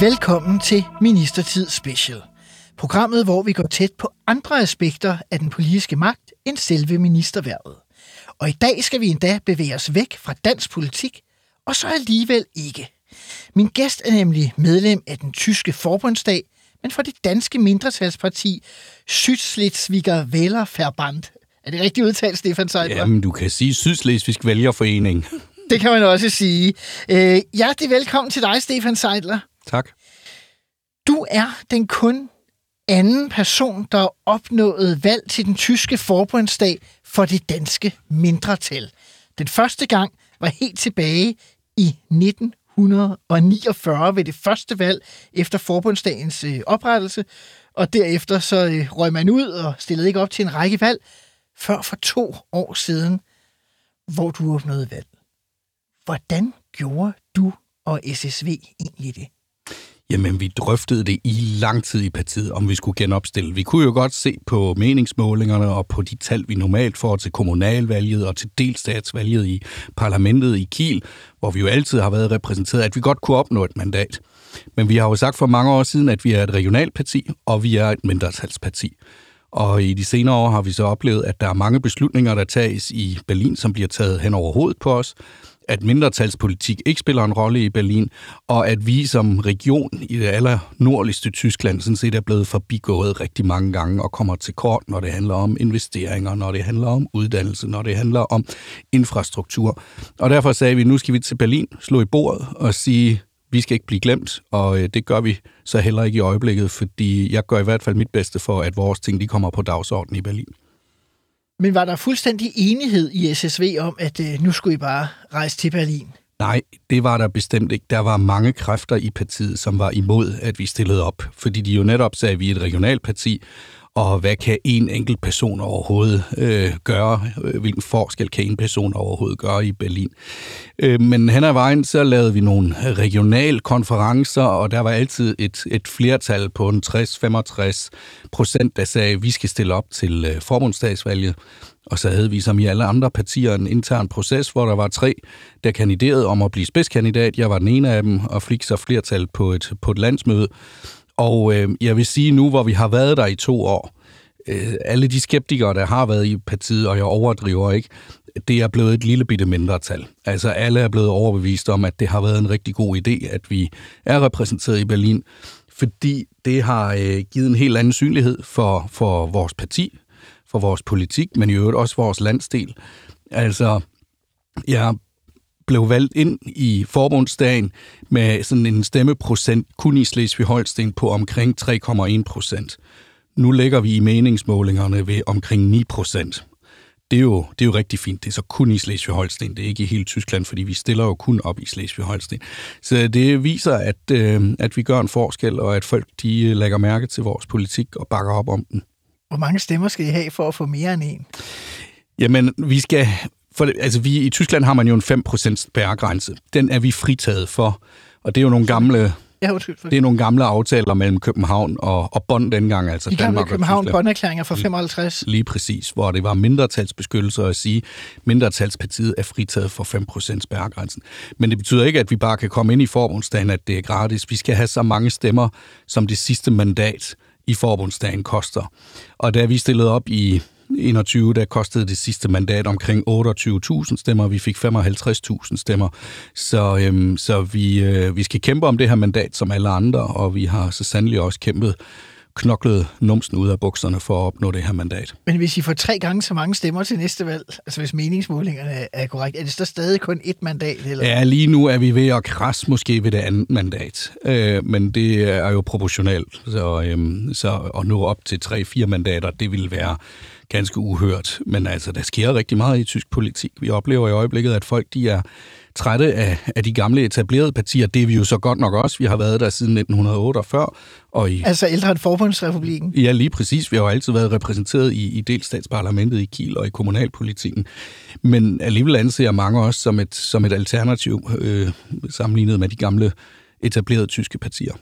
Velkommen til Ministertid Special. Programmet, hvor vi går tæt på andre aspekter af den politiske magt end selve ministerværvet. Og i dag skal vi endda bevæge os væk fra dansk politik, og så alligevel ikke. Min gæst er nemlig medlem af den tyske forbundsdag, men for det danske mindretalsparti Sydslesviger Wählerverband. Er det rigtigt udtalt, Stefan Seidler? Jamen, du kan sige Sydslesvigsk Vælgerforening. Det kan man også sige. Øh, hjertelig velkommen til dig, Stefan Seidler. Tak. Du er den kun anden person, der har opnået valg til den tyske forbundsdag for det danske mindretal. Den første gang var helt tilbage i 1949 ved det første valg efter forbundsdagens øh, oprettelse, og derefter så øh, røg man ud og stillede ikke op til en række valg, før for to år siden, hvor du opnåede valg. Hvordan gjorde du og SSV egentlig det? Jamen, vi drøftede det i lang tid i partiet, om vi skulle genopstille. Vi kunne jo godt se på meningsmålingerne og på de tal, vi normalt får til kommunalvalget og til delstatsvalget i parlamentet i Kiel, hvor vi jo altid har været repræsenteret, at vi godt kunne opnå et mandat. Men vi har jo sagt for mange år siden, at vi er et regionalt parti, og vi er et mindretalsparti. Og i de senere år har vi så oplevet, at der er mange beslutninger, der tages i Berlin, som bliver taget hen over hovedet på os, at mindretalspolitik ikke spiller en rolle i Berlin, og at vi som region i det aller nordligste Tyskland sådan set er blevet forbigået rigtig mange gange og kommer til kort, når det handler om investeringer, når det handler om uddannelse, når det handler om infrastruktur. Og derfor sagde vi, nu skal vi til Berlin, slå i bordet og sige, vi skal ikke blive glemt, og øh, det gør vi så heller ikke i øjeblikket, fordi jeg gør i hvert fald mit bedste for, at vores ting de kommer på dagsordenen i Berlin. Men var der fuldstændig enighed i SSV om, at øh, nu skulle I bare rejse til Berlin? Nej, det var der bestemt ikke. Der var mange kræfter i partiet, som var imod, at vi stillede op. Fordi de jo netop sagde, at vi er et regionalparti, og hvad kan en enkelt person overhovedet øh, gøre? Øh, hvilken forskel kan en person overhovedet gøre i Berlin? Øh, men hen ad vejen, så lavede vi nogle regionale konferencer, og der var altid et, et flertal på en 60-65 procent, der sagde, at vi skal stille op til øh, forbundsdagsvalget. Og så havde vi som i alle andre partier en intern proces, hvor der var tre, der kandiderede om at blive spidskandidat. Jeg var den ene af dem, og fik så flertal på et, på et landsmøde. Og øh, jeg vil sige nu, hvor vi har været der i to år, øh, alle de skeptikere, der har været i partiet, og jeg overdriver ikke, det er blevet et lille bitte mindretal. Altså alle er blevet overbevist om, at det har været en rigtig god idé, at vi er repræsenteret i Berlin, fordi det har øh, givet en helt anden synlighed for, for vores parti, for vores politik, men i øvrigt også vores landsdel. Altså, jeg blev valgt ind i forbundsdagen med sådan en stemmeprocent kun i Slesvig-Holsten på omkring 3,1 procent. Nu ligger vi i meningsmålingerne ved omkring 9 procent. Det er, jo, det er jo rigtig fint. Det er så kun i Slesvig-Holsten. Det er ikke i hele Tyskland, fordi vi stiller jo kun op i Slesvig-Holsten. Så det viser, at, øh, at vi gør en forskel, og at folk de lægger mærke til vores politik og bakker op om den. Hvor mange stemmer skal I have for at få mere end en? Jamen, vi skal... For, altså, vi, i Tyskland har man jo en 5% spærregrænse. Den er vi fritaget for, og det er jo nogle gamle... Ja, undskyld. For... Det er nogle gamle aftaler mellem København og, og Bonn dengang, altså gamle Danmark København og Bonn-erklæringer fra 55. Lige præcis, hvor det var mindretalsbeskyttelse at sige, mindretalspartiet er fritaget for 5% spærregrænsen. Men det betyder ikke, at vi bare kan komme ind i forbundsdagen, at det er gratis. Vi skal have så mange stemmer, som det sidste mandat i forbundsdagen koster. Og da vi stillede op i 21, der kostede det sidste mandat omkring 28.000 stemmer. Vi fik 55.000 stemmer. Så, øhm, så vi, øh, vi skal kæmpe om det her mandat som alle andre, og vi har så sandelig også kæmpet knoklet numsen ud af bukserne for at opnå det her mandat. Men hvis I får tre gange så mange stemmer til næste valg, altså hvis meningsmålingerne er korrekt, er det så stadig kun et mandat? Eller? Ja, lige nu er vi ved at krasse måske ved det andet mandat, øh, men det er jo proportionelt, så, øh, så at nå op til tre-fire mandater, det vil være ganske uhørt. Men altså, der sker rigtig meget i tysk politik. Vi oplever i øjeblikket, at folk de er trætte af, af de gamle etablerede partier. Det er vi jo så godt nok også. Vi har været der siden 1948. Og i, Altså ældre end Forbundsrepubliken. Ja, lige præcis. Vi har jo altid været repræsenteret i, i delstatsparlamentet i Kiel og i kommunalpolitikken. Men alligevel anser mange også som et, som et alternativ øh, sammenlignet med de gamle etablerede tyske partier.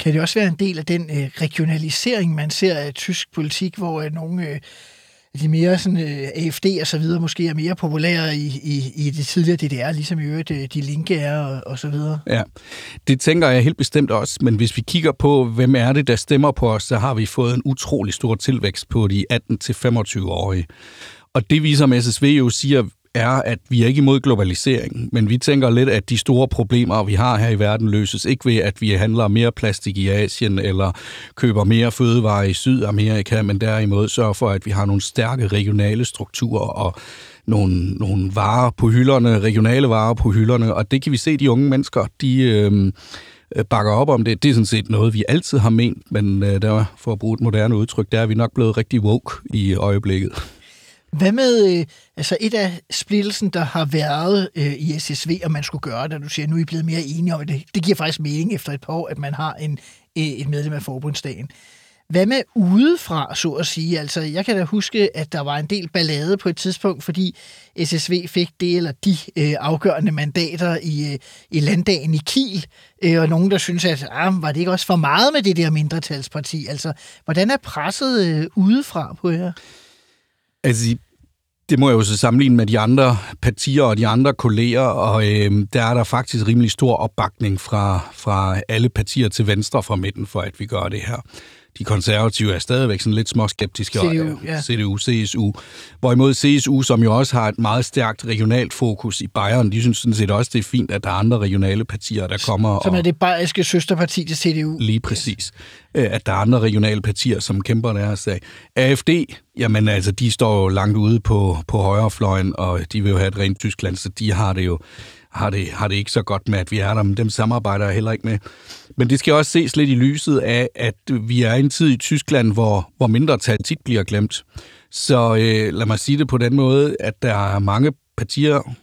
Kan det også være en del af den øh, regionalisering, man ser af tysk politik, hvor øh, nogle øh, de mere sådan, øh, AFD og så videre måske er mere populære i, i, i det tidligere DDR, ligesom i øvrigt øh, de linke er og, og så videre? Ja, det tænker jeg helt bestemt også, men hvis vi kigger på, hvem er det, der stemmer på os, så har vi fået en utrolig stor tilvækst på de 18-25-årige. Og det viser som SSV jo siger, er, at vi er ikke imod globalisering, men vi tænker lidt, at de store problemer, vi har her i verden, løses ikke ved, at vi handler mere plastik i Asien, eller køber mere fødevarer i Sydamerika, men derimod sørger for, at vi har nogle stærke regionale strukturer og nogle, nogle varer på hylderne, regionale varer på hylderne, og det kan vi se, de unge mennesker, de... Øhm, øh, bakker op om det. Det er sådan set noget, vi altid har ment, men øh, der, for at bruge et moderne udtryk, der er vi nok blevet rigtig woke i øjeblikket. Hvad med øh, altså et af splittelsen, der har været øh, i SSV, og man skulle gøre det, du siger, nu er I blevet mere enige om det. Det giver faktisk mening efter et par år, at man har en, øh, et medlem af forbundsdagen. Hvad med udefra, så at sige? Altså, jeg kan da huske, at der var en del ballade på et tidspunkt, fordi SSV fik det eller de øh, afgørende mandater i, øh, i landdagen i Kiel, øh, og nogen, der synes, at ah, var det ikke også for meget med det der mindretalsparti? Altså, hvordan er presset øh, udefra på jer? Altså, det må jeg jo så sammenligne med de andre partier og de andre kolleger, og øh, der er der faktisk rimelig stor opbakning fra, fra alle partier til venstre fra midten for, at vi gør det her. De konservative er stadigvæk sådan lidt småskeptiske. CDU, ja. CDU, CSU. Hvorimod CSU, som jo også har et meget stærkt regionalt fokus i Bayern, de synes sådan set også, det er fint, at der er andre regionale partier, der kommer. Som og, er det bayerske søsterparti til CDU. Lige præcis. Yes. At der er andre regionale partier, som kæmper deres sag. AFD, jamen altså, de står jo langt ude på, på højrefløjen, og de vil jo have et rent Tyskland, så de har det jo har det, har det ikke så godt med, at vi er der, men dem samarbejder jeg heller ikke med. Men det skal også ses lidt i lyset af, at vi er i en tid i Tyskland, hvor, hvor mindretal tit bliver glemt. Så øh, lad mig sige det på den måde, at der er mange partier,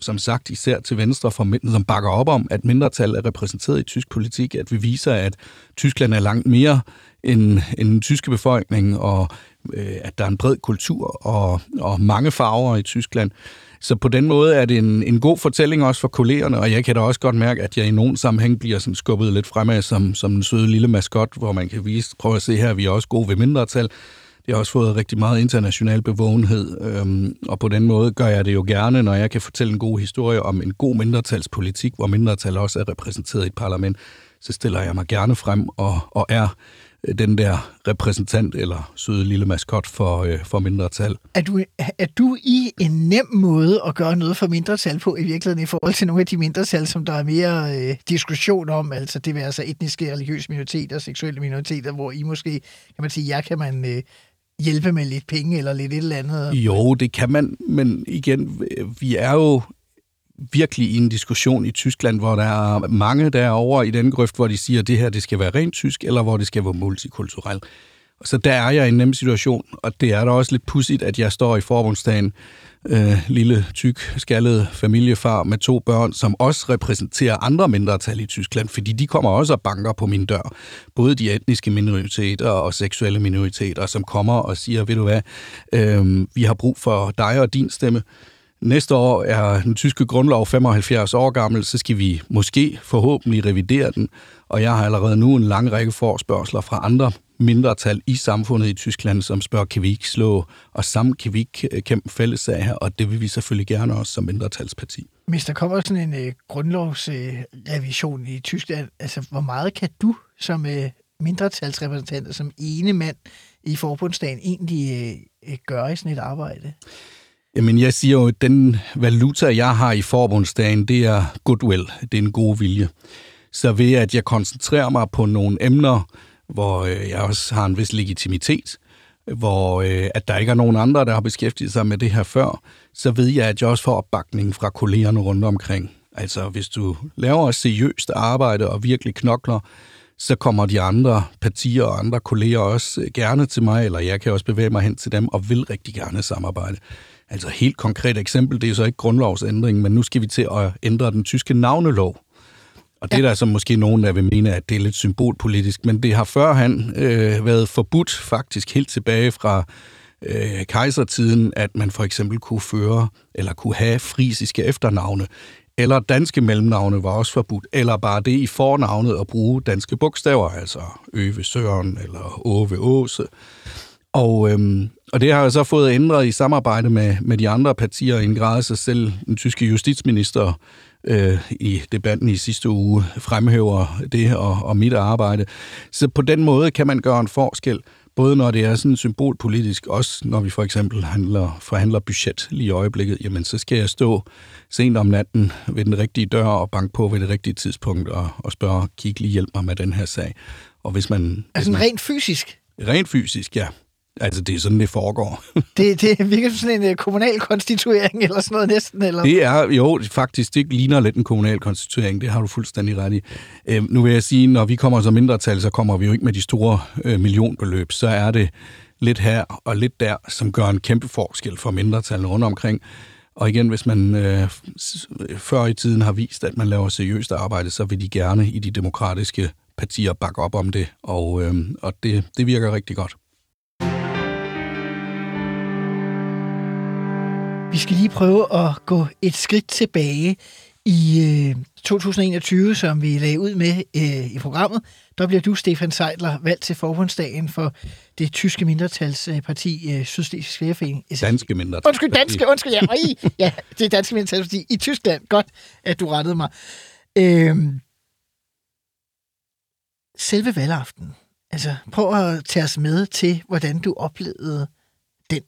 som sagt især til venstre for midten, som bakker op om, at mindretal er repræsenteret i tysk politik, at vi viser, at Tyskland er langt mere end, end den tyske befolkning, og øh, at der er en bred kultur og, og mange farver i Tyskland. Så på den måde er det en, en god fortælling også for kollegerne, og jeg kan da også godt mærke, at jeg i nogen sammenhæng bliver sådan skubbet lidt fremad som, som en søde lille maskot, hvor man kan vise, prøv at se her, vi er også gode ved mindretal. Det har også fået rigtig meget international bevågenhed, øhm, og på den måde gør jeg det jo gerne, når jeg kan fortælle en god historie om en god mindretalspolitik, hvor mindretal også er repræsenteret i et parlament, så stiller jeg mig gerne frem og, og er den der repræsentant eller søde lille maskot for, øh, for mindretal. Er du, er du i en nem måde at gøre noget for mindretal på i virkeligheden i forhold til nogle af de mindretal, som der er mere øh, diskussion om, altså det vil altså etniske, religiøse minoriteter, seksuelle minoriteter, hvor I måske, kan man sige, ja, kan man øh, hjælpe med lidt penge eller lidt et eller andet? Jo, det kan man, men igen, vi er jo virkelig i en diskussion i Tyskland, hvor der er mange derovre i den grøft, hvor de siger, at det her det skal være rent tysk, eller hvor det skal være multikulturelt. Og så der er jeg i en nem situation, og det er da også lidt pudsigt, at jeg står i forbundsdagen, øh, lille, tyk, skaldet familiefar med to børn, som også repræsenterer andre mindretal i Tyskland, fordi de kommer også og banker på min dør. Både de etniske minoriteter og seksuelle minoriteter, som kommer og siger, ved du hvad, øh, vi har brug for dig og din stemme. Næste år er den tyske grundlov 75 år gammel, så skal vi måske forhåbentlig revidere den, og jeg har allerede nu en lang række forspørgseler fra andre mindretal i samfundet i Tyskland, som spørger, kan vi ikke slå os sammen, kan vi ikke kæmpe fællessag her, og det vil vi selvfølgelig gerne også som mindretalsparti. Hvis der kommer sådan en øh, grundlovsrevision øh, i Tyskland, altså hvor meget kan du som øh, mindretalsrepræsentant, som ene mand i forbundsdagen egentlig øh, øh gøre i sådan et arbejde? Jamen, jeg siger jo, at den valuta, jeg har i forbundsdagen, det er goodwill. Det er en god vilje. Så ved at jeg koncentrerer mig på nogle emner, hvor øh, jeg også har en vis legitimitet, hvor øh, at der ikke er nogen andre, der har beskæftiget sig med det her før, så ved jeg, at jeg også får opbakning fra kollegerne rundt omkring. Altså, hvis du laver et seriøst arbejde og virkelig knokler, så kommer de andre partier og andre kolleger også øh, gerne til mig, eller jeg kan også bevæge mig hen til dem og vil rigtig gerne samarbejde. Altså helt konkret eksempel, det er så ikke grundlovsændring, men nu skal vi til at ændre den tyske navnelov. Og det ja. er der så måske nogen, der vil mene, at det er lidt symbolpolitisk, men det har førhen øh, været forbudt faktisk helt tilbage fra øh, kejsertiden, at man for eksempel kunne føre eller kunne have frisiske efternavne, eller danske mellemnavne var også forbudt, eller bare det i fornavnet at bruge danske bogstaver, altså Øve Søren eller Åve Åse. Og, øhm, og det har jeg så fået ændret i samarbejde med, med de andre partier i en grad sig selv. Den tyske justitsminister øh, i debatten i sidste uge fremhæver det og, og mit arbejde. Så på den måde kan man gøre en forskel, både når det er sådan symbolpolitisk, også når vi for eksempel handler, forhandler budget lige i øjeblikket, jamen så skal jeg stå sent om natten ved den rigtige dør og banke på ved det rigtige tidspunkt og, og spørge, kig lige hjælp mig med den her sag. Og hvis man... Altså hvis man, rent fysisk? Rent fysisk, ja. Altså, det er sådan, det foregår. det, det virker som sådan en uh, kommunal konstituering, eller sådan noget næsten, eller? Det er, jo, faktisk, det ligner lidt en kommunal konstituering, det har du fuldstændig ret i. Øh, nu vil jeg sige, når vi kommer som mindretal, så kommer vi jo ikke med de store øh, millionbeløb, så er det lidt her og lidt der, som gør en kæmpe forskel for mindretallene rundt omkring. Og igen, hvis man øh, før i tiden har vist, at man laver seriøst arbejde, så vil de gerne i de demokratiske partier bakke op om det, og, øh, og det, det virker rigtig godt. Vi skal lige prøve at gå et skridt tilbage. I øh, 2021, som vi lagde ud med øh, i programmet, der bliver du, Stefan Seidler, valgt til forbundsdagen for det tyske mindretalsparti øh, Sydslesvigsk Lærerforening. Danske mindretal. Undskyld, danske, undskyld, ja, i, ja, det er danske mindretalsparti i Tyskland. Godt, at du rettede mig. Øh, selve valgaften. Altså, prøv at tage os med til, hvordan du oplevede den.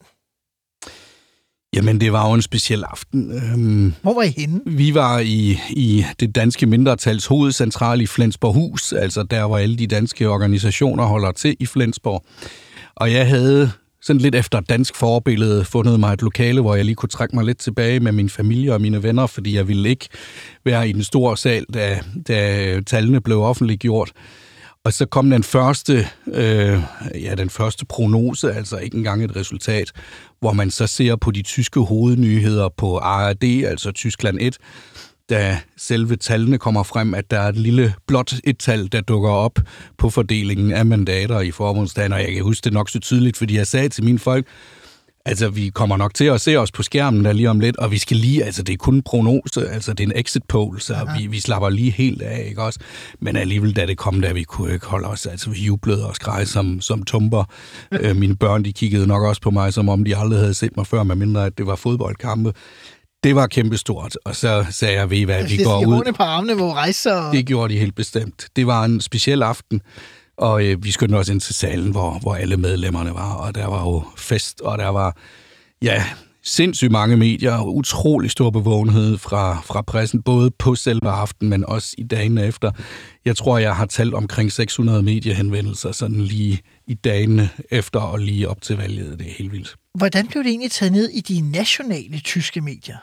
Jamen, det var jo en speciel aften. Øhm, Hvor var I henne? Vi var i, i det danske mindretals hovedcentral i Flensborghus, altså der, hvor alle de danske organisationer holder til i Flensborg. Og jeg havde sådan lidt efter dansk forbillede fundet mig et lokale, hvor jeg lige kunne trække mig lidt tilbage med min familie og mine venner, fordi jeg ville ikke være i den store sal, da, da tallene blev offentliggjort. Og så kom den første, øh, ja, den første prognose, altså ikke engang et resultat, hvor man så ser på de tyske hovednyheder på ARD, altså Tyskland 1, da selve tallene kommer frem, at der er et lille blot et tal, der dukker op på fordelingen af mandater i forbundsdagen, og jeg kan huske det nok så tydeligt, fordi jeg sagde til mine folk, Altså, vi kommer nok til at se os på skærmen der lige om lidt, og vi skal lige, altså det er kun en prognose, altså det er en exit poll, så vi, vi slapper lige helt af, ikke også? Men alligevel, da det kom, da vi kunne ikke holde os, altså vi jublede og skreg som, som tumper. øh, mine børn, de kiggede nok også på mig, som om de aldrig havde set mig før, medmindre at det var fodboldkampe. Det var kæmpestort, og så sagde jeg, ved I hvad, Altså, vi går ud. på armene, hvor rejser. Og... Det gjorde de helt bestemt. Det var en speciel aften, og øh, vi skyndte os ind til salen, hvor, hvor alle medlemmerne var, og der var jo fest, og der var, ja, sindssygt mange medier, og utrolig stor bevågenhed fra, fra pressen, både på selve aftenen, men også i dagene efter. Jeg tror, jeg har talt omkring 600 mediehenvendelser, sådan lige i dagene efter og lige op til valget. Det er helt vildt. Hvordan blev det egentlig taget ned i de nationale tyske medier?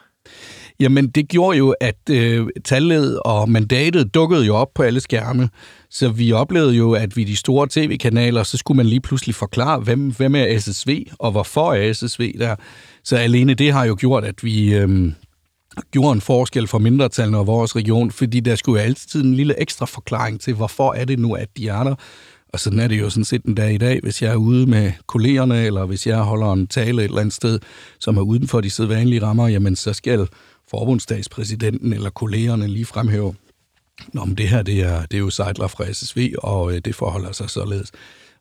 Jamen, det gjorde jo, at øh, tallet og mandatet dukkede jo op på alle skærme. Så vi oplevede jo, at vi de store tv-kanaler, så skulle man lige pludselig forklare, hvem, hvem er SSV, og hvorfor er SSV der. Så alene det har jo gjort, at vi øh, gjorde en forskel for mindretallene og vores region, fordi der skulle jo altid en lille ekstra forklaring til, hvorfor er det nu, at de er der. Og sådan er det jo sådan set en dag i dag, hvis jeg er ude med kollegerne, eller hvis jeg holder en tale et eller andet sted, som er uden for de sædvanlige rammer, jamen så skal forbundsdagspræsidenten eller kollegerne lige fremhæver, Nå, men det her, det er, det er jo Seidler fra SSV, og øh, det forholder sig således.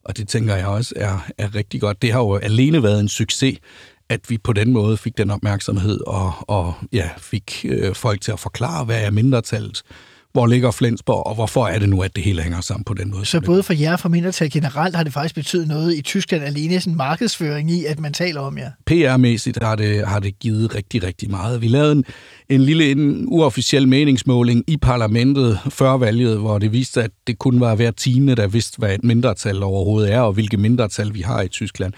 Og det tænker jeg også er, er rigtig godt. Det har jo alene været en succes, at vi på den måde fik den opmærksomhed, og, og ja, fik øh, folk til at forklare, hvad er mindretallet, hvor ligger Flensborg, og hvorfor er det nu, at det hele hænger sammen på den måde? Så både for jer og for mindretal generelt har det faktisk betydet noget i Tyskland alene, sådan markedsføring i, at man taler om jer? PR-mæssigt har det, har det givet rigtig, rigtig meget. Vi lavede en, en lille en uofficiel meningsmåling i parlamentet før valget, hvor det viste, at det kun var hver tiende, der vidste, hvad et mindretal overhovedet er, og hvilke mindretal vi har i Tyskland.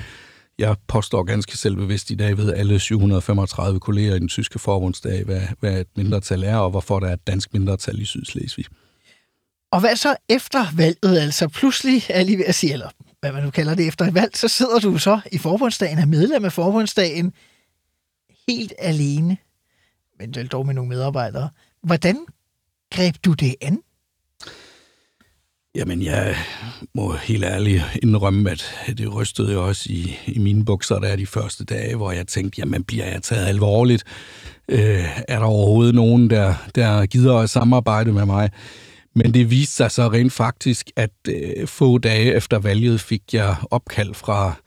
Jeg påstår ganske selvbevidst i dag ved alle 735 kolleger i den tyske forbundsdag, hvad, hvad et mindretal er, og hvorfor der er et dansk mindretal i Sydslesvig. Og hvad så efter valget? Altså pludselig er lige ved at sige, eller hvad man nu kalder det efter et valg, så sidder du så i forbundsdagen, er medlem af forbundsdagen. helt alene, men dog med nogle medarbejdere. Hvordan greb du det an? Jamen, jeg må helt ærligt indrømme, at det rystede jo også i, i mine bukser der de første dage, hvor jeg tænkte, jamen, bliver jeg taget alvorligt? Øh, er der overhovedet nogen, der, der gider at samarbejde med mig? Men det viste sig så rent faktisk, at øh, få dage efter valget fik jeg opkald fra Øh,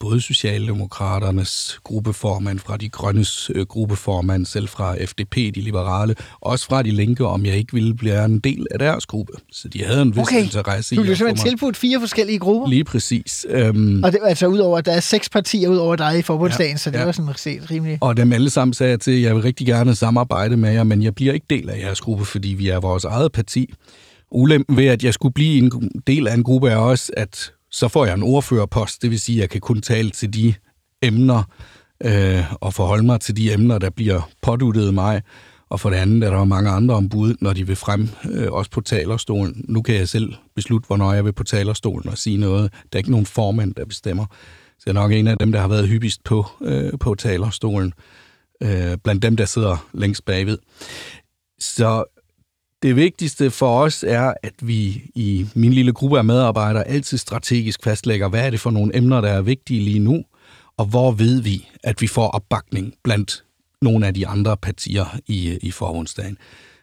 både Socialdemokraternes gruppeformand, fra de grønnes øh, gruppeformand, selv fra FDP, de liberale, også fra de linke, om jeg ikke ville blive en del af deres gruppe. Så de havde en vis okay. interesse i... Du blev simpelthen tilbudt fire forskellige grupper? Lige præcis. Um, og det altså udover, at der er seks partier ud over dig i forbundsdagen, ja, så det ja. var sådan set rimelig... Og dem alle sammen sagde til, at jeg vil rigtig gerne samarbejde med jer, men jeg bliver ikke del af jeres gruppe, fordi vi er vores eget parti. Ulempen ved, at jeg skulle blive en del af en gruppe, er også, at så får jeg en ordførerpost, det vil sige, at jeg kan kun tale til de emner øh, og forholde mig til de emner, der bliver påduttet mig. Og for det andet er der mange andre ombud, når de vil frem, øh, også på talerstolen. Nu kan jeg selv beslutte, hvornår jeg vil på talerstolen og sige noget. Der er ikke nogen formand, der bestemmer. Så jeg er nok en af dem, der har været hyppigst på, øh, på talerstolen. Øh, blandt dem, der sidder længst bagved. Så det vigtigste for os er, at vi i min lille gruppe af medarbejdere altid strategisk fastlægger, hvad er det for nogle emner, der er vigtige lige nu, og hvor ved vi, at vi får opbakning blandt nogle af de andre partier i, i forbundsdagen.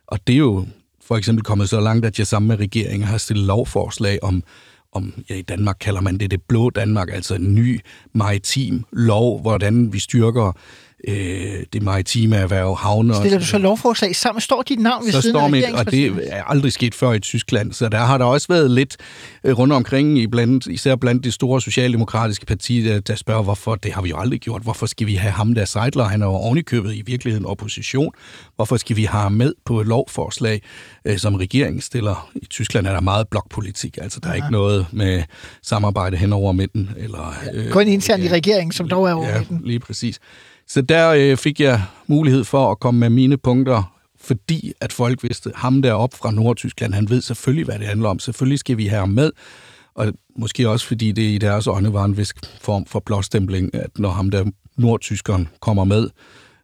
Og det er jo for eksempel kommet så langt, at jeg sammen med regeringen har stillet lovforslag om, om ja, i Danmark kalder man det det blå Danmark, altså en ny maritim lov, hvordan vi styrker øh, det maritime erhverv, havne. Stiller du så lovforslag sammen? Står dit navn ved så siden står af mit, og det er aldrig sket før i Tyskland, så der har der også været lidt øh, rundt omkring, i blandt, især blandt de store socialdemokratiske partier, der, der spørger, hvorfor det har vi jo aldrig gjort. Hvorfor skal vi have ham der Seidler? Han er jo ovenikøbet i virkeligheden opposition. Hvorfor skal vi have ham med på et lovforslag, øh, som regeringen stiller? I Tyskland er der meget blokpolitik, altså der er ja. ikke noget med samarbejde hen over midten. Eller, øh, Kun internt i regeringen, som dog er over ja, midten. lige præcis. Så der øh, fik jeg mulighed for at komme med mine punkter, fordi at folk vidste, ham deroppe fra Nordtyskland, han ved selvfølgelig, hvad det handler om. Selvfølgelig skal vi have ham med. Og måske også, fordi det i deres øjne var en vis form for blåstempling, at når ham der nordtyskeren kommer med,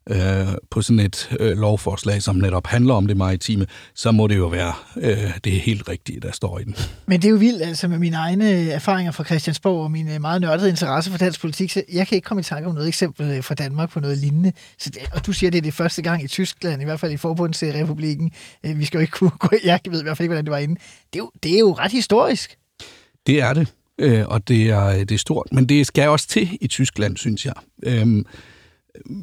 øh, på sådan et øh, lovforslag, som netop handler om det maritime, så må det jo være øh, det helt rigtige, der står i den. Men det er jo vildt, altså med mine egne erfaringer fra Christiansborg og min meget nørdede interesse for dansk politik, så jeg kan ikke komme i tanke om noget eksempel øh, fra Danmark på noget lignende. Så det, og du siger, det er det første gang i Tyskland, i hvert fald i Forbundsrepubliken. Øh, vi skal jo ikke kunne gå, jeg ved i hvert fald ikke, hvordan det var inde. Det er jo, det er jo ret historisk. Det er det, øh, og det er, det er stort. Men det skal også til i Tyskland, synes jeg. Øhm, Øh,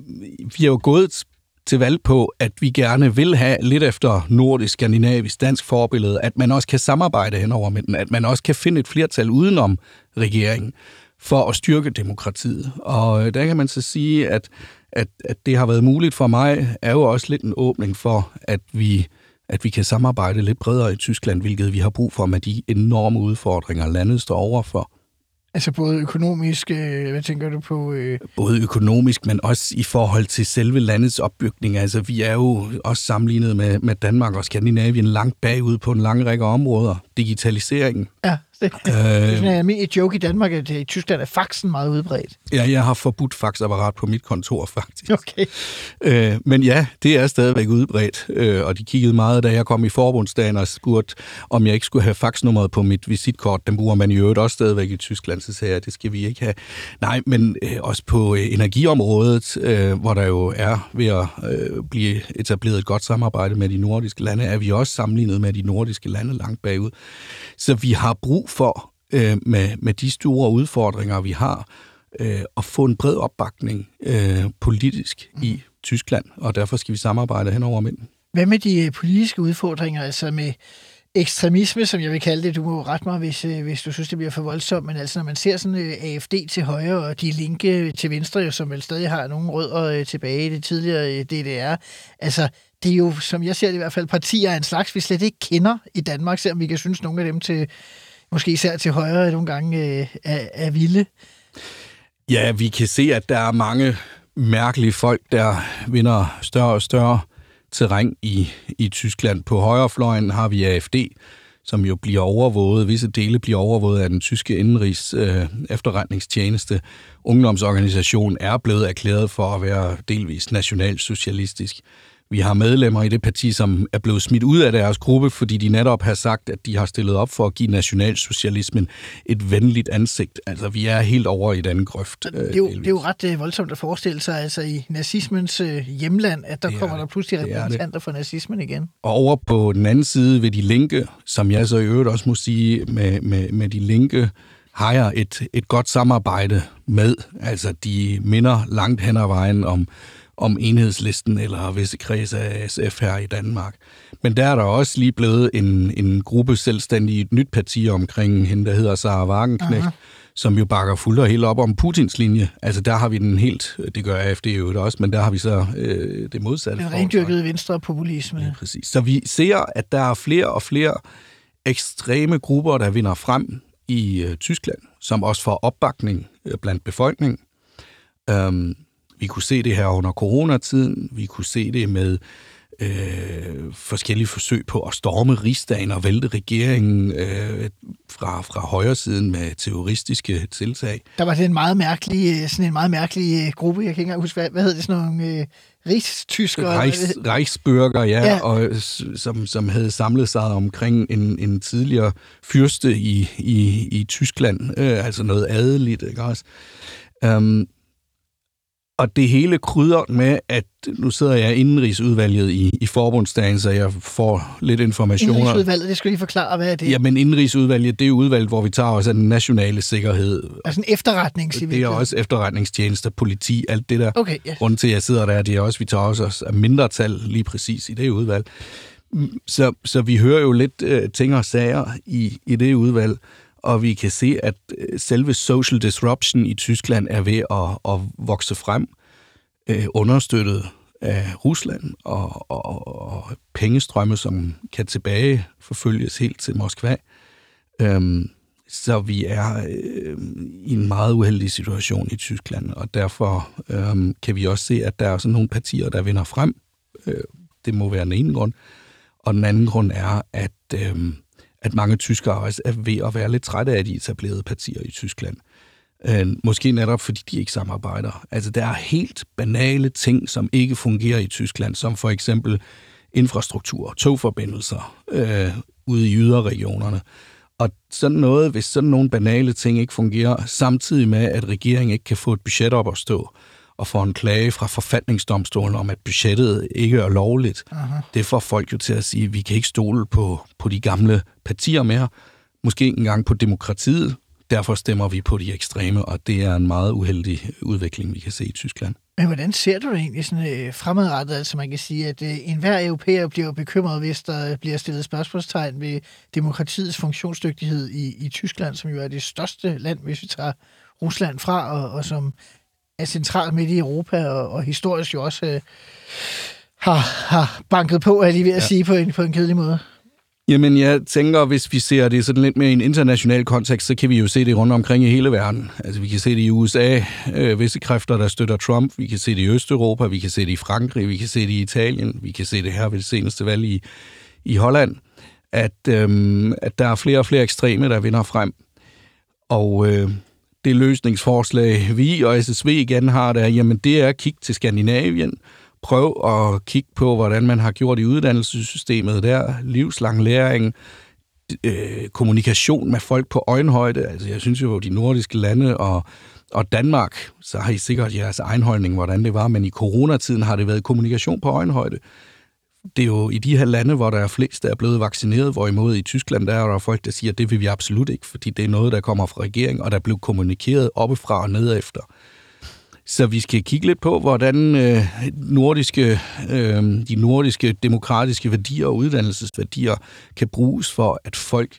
vi er jo gået til valg på, at vi gerne vil have lidt efter nordisk, skandinavisk, dansk forbillede, at man også kan samarbejde henover midten, at man også kan finde et flertal udenom regeringen for at styrke demokratiet. Og øh, der kan man så sige, at, at, at det har været muligt for mig, er jo også lidt en åbning for, at vi, at vi kan samarbejde lidt bredere i Tyskland, hvilket vi har brug for med de enorme udfordringer, landet står overfor. Altså både økonomisk, øh, hvad tænker du på? Øh... Både økonomisk, men også i forhold til selve landets opbygning. Altså vi er jo også sammenlignet med, med Danmark og Skandinavien langt bagud på en lang række områder. Digitaliseringen. Ja, det, øh, det er sådan en almindelig joke i Danmark, at i Tyskland er faxen meget udbredt. Ja, jeg har forbudt faxapparat på mit kontor, faktisk. Okay. Øh, men ja, det er stadigvæk udbredt, øh, og de kiggede meget, da jeg kom i forbundsdagen og spurgte, om jeg ikke skulle have faxnummeret på mit visitkort. Den bruger man i øvrigt også stadigvæk i Tyskland, så sagde jeg, det skal vi ikke have. Nej, men øh, også på øh, energiområdet, øh, hvor der jo er ved at øh, blive etableret et godt samarbejde med de nordiske lande, er vi også sammenlignet med de nordiske lande langt bagud. Så vi har brug for, øh, med, med de store udfordringer, vi har, øh, at få en bred opbakning øh, politisk mm. i Tyskland, og derfor skal vi samarbejde hen over midten. Hvad med de øh, politiske udfordringer, altså med ekstremisme, som jeg vil kalde det. Du må rette mig, hvis, øh, hvis du synes, det bliver for voldsomt, men altså når man ser sådan øh, AFD til højre og de linke til venstre, som vel stadig har nogle rødder tilbage i det tidligere DDR, altså det er jo, som jeg ser det i hvert fald, partier af en slags, vi slet ikke kender i Danmark, selvom vi kan synes, nogle af dem til, måske især til højre nogle gange, øh, er, er vilde. Ja, vi kan se, at der er mange mærkelige folk, der vinder større og større terræn i, i Tyskland. På højrefløjen har vi AFD, som jo bliver overvåget, visse dele bliver overvåget af den tyske indenrigs øh, efterretningstjeneste. Ungdomsorganisationen er blevet erklæret for at være delvis nationalsocialistisk. Vi har medlemmer i det parti, som er blevet smidt ud af deres gruppe, fordi de netop har sagt, at de har stillet op for at give nationalsocialismen et venligt ansigt. Altså, vi er helt over i den grøft. Det er, jo, det er jo ret øh, voldsomt at forestille sig, altså i nazismens øh, hjemland, at der Det er kommer der pludselig er repræsentanter for nazismen igen. Og over på den anden side ved de linke, som jeg så i øvrigt også må sige, med, med, med de linke, har jeg et, et godt samarbejde med. Altså, de minder langt hen ad vejen om, om enhedslisten eller visse kreds af SF her i Danmark. Men der er der også lige blevet en, en gruppe selvstændige, et nyt parti omkring hende, der hedder Sara Wagenknecht, Aha. som jo bakker fuldt og helt op om Putins linje. Altså der har vi den helt, det gør AFD jo også, men der har vi så øh, det modsatte. Den rendyrkede venstre populisme. Ja, præcis. Så vi ser, at der er flere og flere ekstreme grupper, der vinder frem i øh, Tyskland, som også får opbakning øh, blandt befolkningen. Øhm, vi kunne se det her under coronatiden. Vi kunne se det med øh, forskellige forsøg på at storme rigsdagen og vælte regeringen øh, fra, fra højre siden med terroristiske tiltag. Der var det en meget mærkelig, øh, sådan en meget mærkelig øh, gruppe, jeg kan ikke engang huske, hvad, hvad hed det, sådan nogle øh, rigstyskere? Reichs, Reichsbürger, ja, Ja. Og, s- som, som havde samlet sig omkring en, en tidligere fyrste i, i, i Tyskland, øh, altså noget adeligt, ikke også? Um, og det hele krydder med, at nu sidder jeg indenrigsudvalget i, i forbundsdagen, så jeg får lidt informationer. Indrigsudvalget, det skal lige forklare, hvad er det? Jamen, indenrigsudvalget, det er udvalget, hvor vi tager os af den nationale sikkerhed. Altså en efterretning, siger Det er også efterretningstjenester, politi, alt det der. Okay, ja. Grunden til, at jeg sidder der, det er også, at vi tager os af mindretal lige præcis i det udvalg. Mm, Så, så vi hører jo lidt øh, ting og sager i, i det udvalg, og vi kan se, at øh, selve social disruption i Tyskland er ved at, at vokse frem, øh, understøttet af Rusland og, og, og pengestrømme, som kan tilbage forfølges helt til Moskva. Øhm, så vi er øh, i en meget uheldig situation i Tyskland, og derfor øh, kan vi også se, at der er sådan nogle partier, der vinder frem. Øh, det må være den ene grund. Og den anden grund er, at, øh, at mange tyskere også er ved at være lidt trætte af de etablerede partier i Tyskland. Øh, måske netop fordi de ikke samarbejder. Altså der er helt banale ting, som ikke fungerer i Tyskland, som for eksempel infrastruktur, togforbindelser øh, ude i yderregionerne. Og sådan noget, hvis sådan nogle banale ting ikke fungerer, samtidig med, at regeringen ikke kan få et budget op at stå, og får en klage fra forfatningsdomstolen om, at budgettet ikke er lovligt, Aha. det får folk jo til at sige, at vi kan ikke stole på, på de gamle partier mere, måske ikke engang på demokratiet, derfor stemmer vi på de ekstreme, og det er en meget uheldig udvikling, vi kan se i Tyskland. Men hvordan ser du det egentlig sådan, øh, fremadrettet? Altså man kan sige, at øh, enhver europæer bliver bekymret, hvis der bliver stillet spørgsmålstegn ved demokratiets funktionsdygtighed i, i Tyskland, som jo er det største land, hvis vi tager Rusland fra, og, og som er centralt midt i Europa, og, og historisk jo også øh, har, har banket på, er lige ved at ja. sige, på en, på en kedelig måde. Jamen, jeg tænker, hvis vi ser det sådan lidt mere i en international kontekst, så kan vi jo se det rundt omkring i hele verden. Altså, vi kan se det i USA, øh, visse kræfter, der støtter Trump. Vi kan se det i Østeuropa, vi kan se det i Frankrig, vi kan se det i Italien, vi kan se det her ved det seneste valg i, i Holland, at, øh, at der er flere og flere ekstreme, der vinder frem. Og øh, det løsningsforslag, vi og SSV igen har, der, jamen det er at kigge til Skandinavien, prøv at kigge på, hvordan man har gjort i uddannelsessystemet der, livslang læring, øh, kommunikation med folk på øjenhøjde. Altså, jeg synes jo, de nordiske lande og, og Danmark, så har I sikkert jeres egen holdning, hvordan det var, men i coronatiden har det været kommunikation på øjenhøjde. Det er jo i de her lande, hvor der er flest, der er blevet vaccineret, hvorimod i Tyskland, der er der folk, der siger, at det vil vi absolut ikke, fordi det er noget, der kommer fra regeringen, og der blev kommunikeret oppefra og nedefter. Så vi skal kigge lidt på, hvordan øh, nordiske, øh, de nordiske demokratiske værdier og uddannelsesværdier kan bruges for, at folk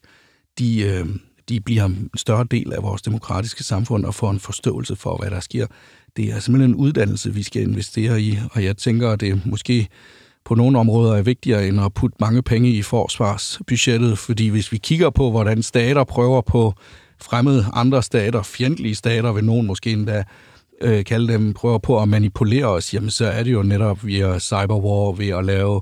de, øh, de bliver en større del af vores demokratiske samfund og får en forståelse for, hvad der sker. Det er simpelthen en uddannelse, vi skal investere i, og jeg tænker, at det måske på nogle områder er vigtigere end at putte mange penge i forsvarsbudgettet, fordi hvis vi kigger på, hvordan stater prøver på fremmede andre stater, fjendtlige stater, vil nogen måske endda øh, kalde dem, prøver på at manipulere os, jamen så er det jo netop via cyberwar, ved at lave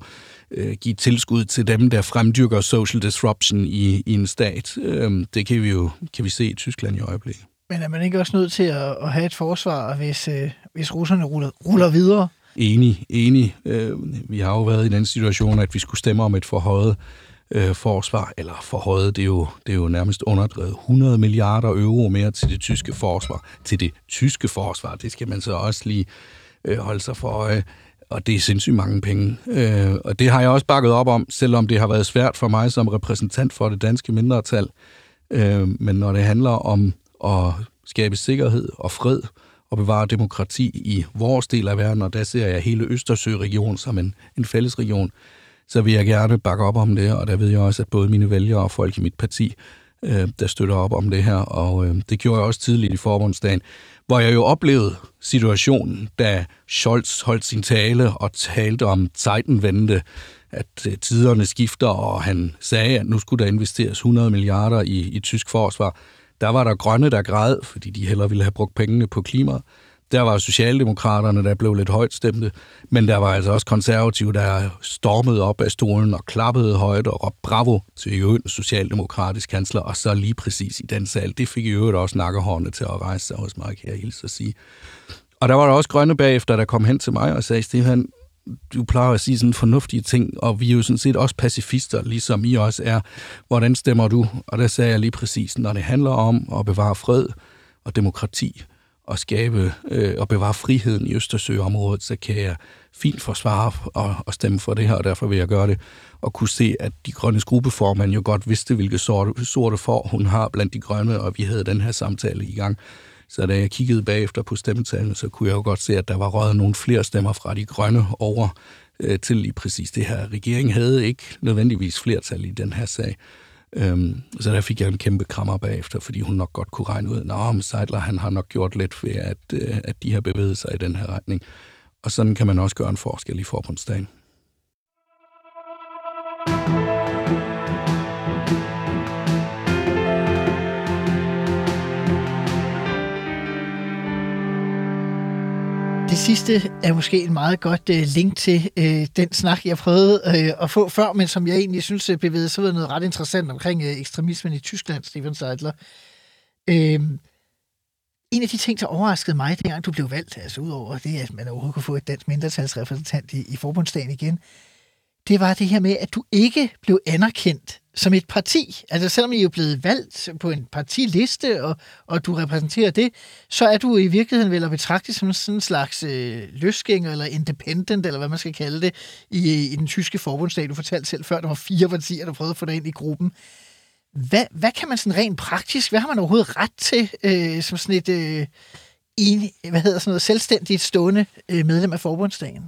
øh, give tilskud til dem, der fremdyrker social disruption i, i en stat. Øh, det kan vi jo kan vi se i Tyskland i øjeblikket. Men er man ikke også nødt til at, at have et forsvar, hvis, øh, hvis russerne ruller, ruller videre? Enig, enig. Øh, vi har jo været i den situation, at vi skulle stemme om et forhøjet øh, forsvar, eller forhøjet, det er, jo, det er jo nærmest underdrevet 100 milliarder euro mere til det tyske forsvar. Til det tyske forsvar, det skal man så også lige øh, holde sig for øje. Og det er sindssygt mange penge. Øh, og det har jeg også bakket op om, selvom det har været svært for mig som repræsentant for det danske mindretal. Øh, men når det handler om at skabe sikkerhed og fred og bevare demokrati i vores del af verden, og der ser jeg hele Østersø-regionen som en, en fælles region, så vil jeg gerne bakke op om det, og der ved jeg også, at både mine vælgere og folk i mit parti, øh, der støtter op om det her, og øh, det gjorde jeg også tidligt i forbundsdagen, hvor jeg jo oplevede situationen, da Scholz holdt sin tale og talte om Zeitenwende, at øh, tiderne skifter, og han sagde, at nu skulle der investeres 100 milliarder i, i tysk forsvar. Der var der grønne, der græd, fordi de hellere ville have brugt pengene på klimaet. Der var Socialdemokraterne, der blev lidt højt stemte, men der var altså også konservative, der stormede op af stolen og klappede højt og råbte bravo til en socialdemokratisk kansler, og så lige præcis i den sal. Det fik i øvrigt også nakkehårene til at rejse sig hos mig, kan jeg hilse at sige. Og der var der også grønne bagefter, der kom hen til mig og sagde, Stefan, du plejer at sige sådan fornuftige ting, og vi er jo sådan set også pacifister, ligesom I også er. Hvordan stemmer du? Og der sagde jeg lige præcis, når det handler om at bevare fred og demokrati, og skabe øh, og bevare friheden i Østersøområdet, så kan jeg fint forsvare og, og stemme for det her, og derfor vil jeg gøre det. Og kunne se, at de grønne gruppeformand jo godt vidste, hvilke sorte, sorte for hun har blandt de grønne, og vi havde den her samtale i gang. Så da jeg kiggede bagefter på stemmetallene, så kunne jeg jo godt se, at der var røget nogle flere stemmer fra de grønne over øh, til lige præcis det her. Regeringen havde ikke nødvendigvis flertal i den her sag. Øhm, så der fik jeg en kæmpe krammer bagefter, fordi hun nok godt kunne regne ud, at Seidler han har nok gjort lidt ved, at, øh, at de har bevæget sig i den her retning. Og sådan kan man også gøre en forskel i forbundsdagen. Det sidste er måske en meget godt øh, link til øh, den snak, jeg prøvede øh, at få før, men som jeg egentlig synes øh, bevægede sig ud noget ret interessant omkring øh, ekstremismen i Tyskland, Stefan Seidler. Øh, en af de ting, der overraskede mig, dengang du blev valgt, altså udover det, at man overhovedet kunne få et dansk mindretalsrepræsentant i, i forbundsdagen igen, det var det her med, at du ikke blev anerkendt som et parti. Altså selvom I er blevet valgt på en partiliste, og, og du repræsenterer det, så er du i virkeligheden vel at betragte som sådan en slags øh, løsgænger, eller independent, eller hvad man skal kalde det, i, øh, i den tyske forbundsdag. Du fortalte selv før, der var fire partier, der prøvede at få dig ind i gruppen. Hvad, hvad kan man sådan rent praktisk, hvad har man overhovedet ret til, øh, som sådan et øh, en, hvad hedder sådan noget, selvstændigt stående øh, medlem af forbundsdagen?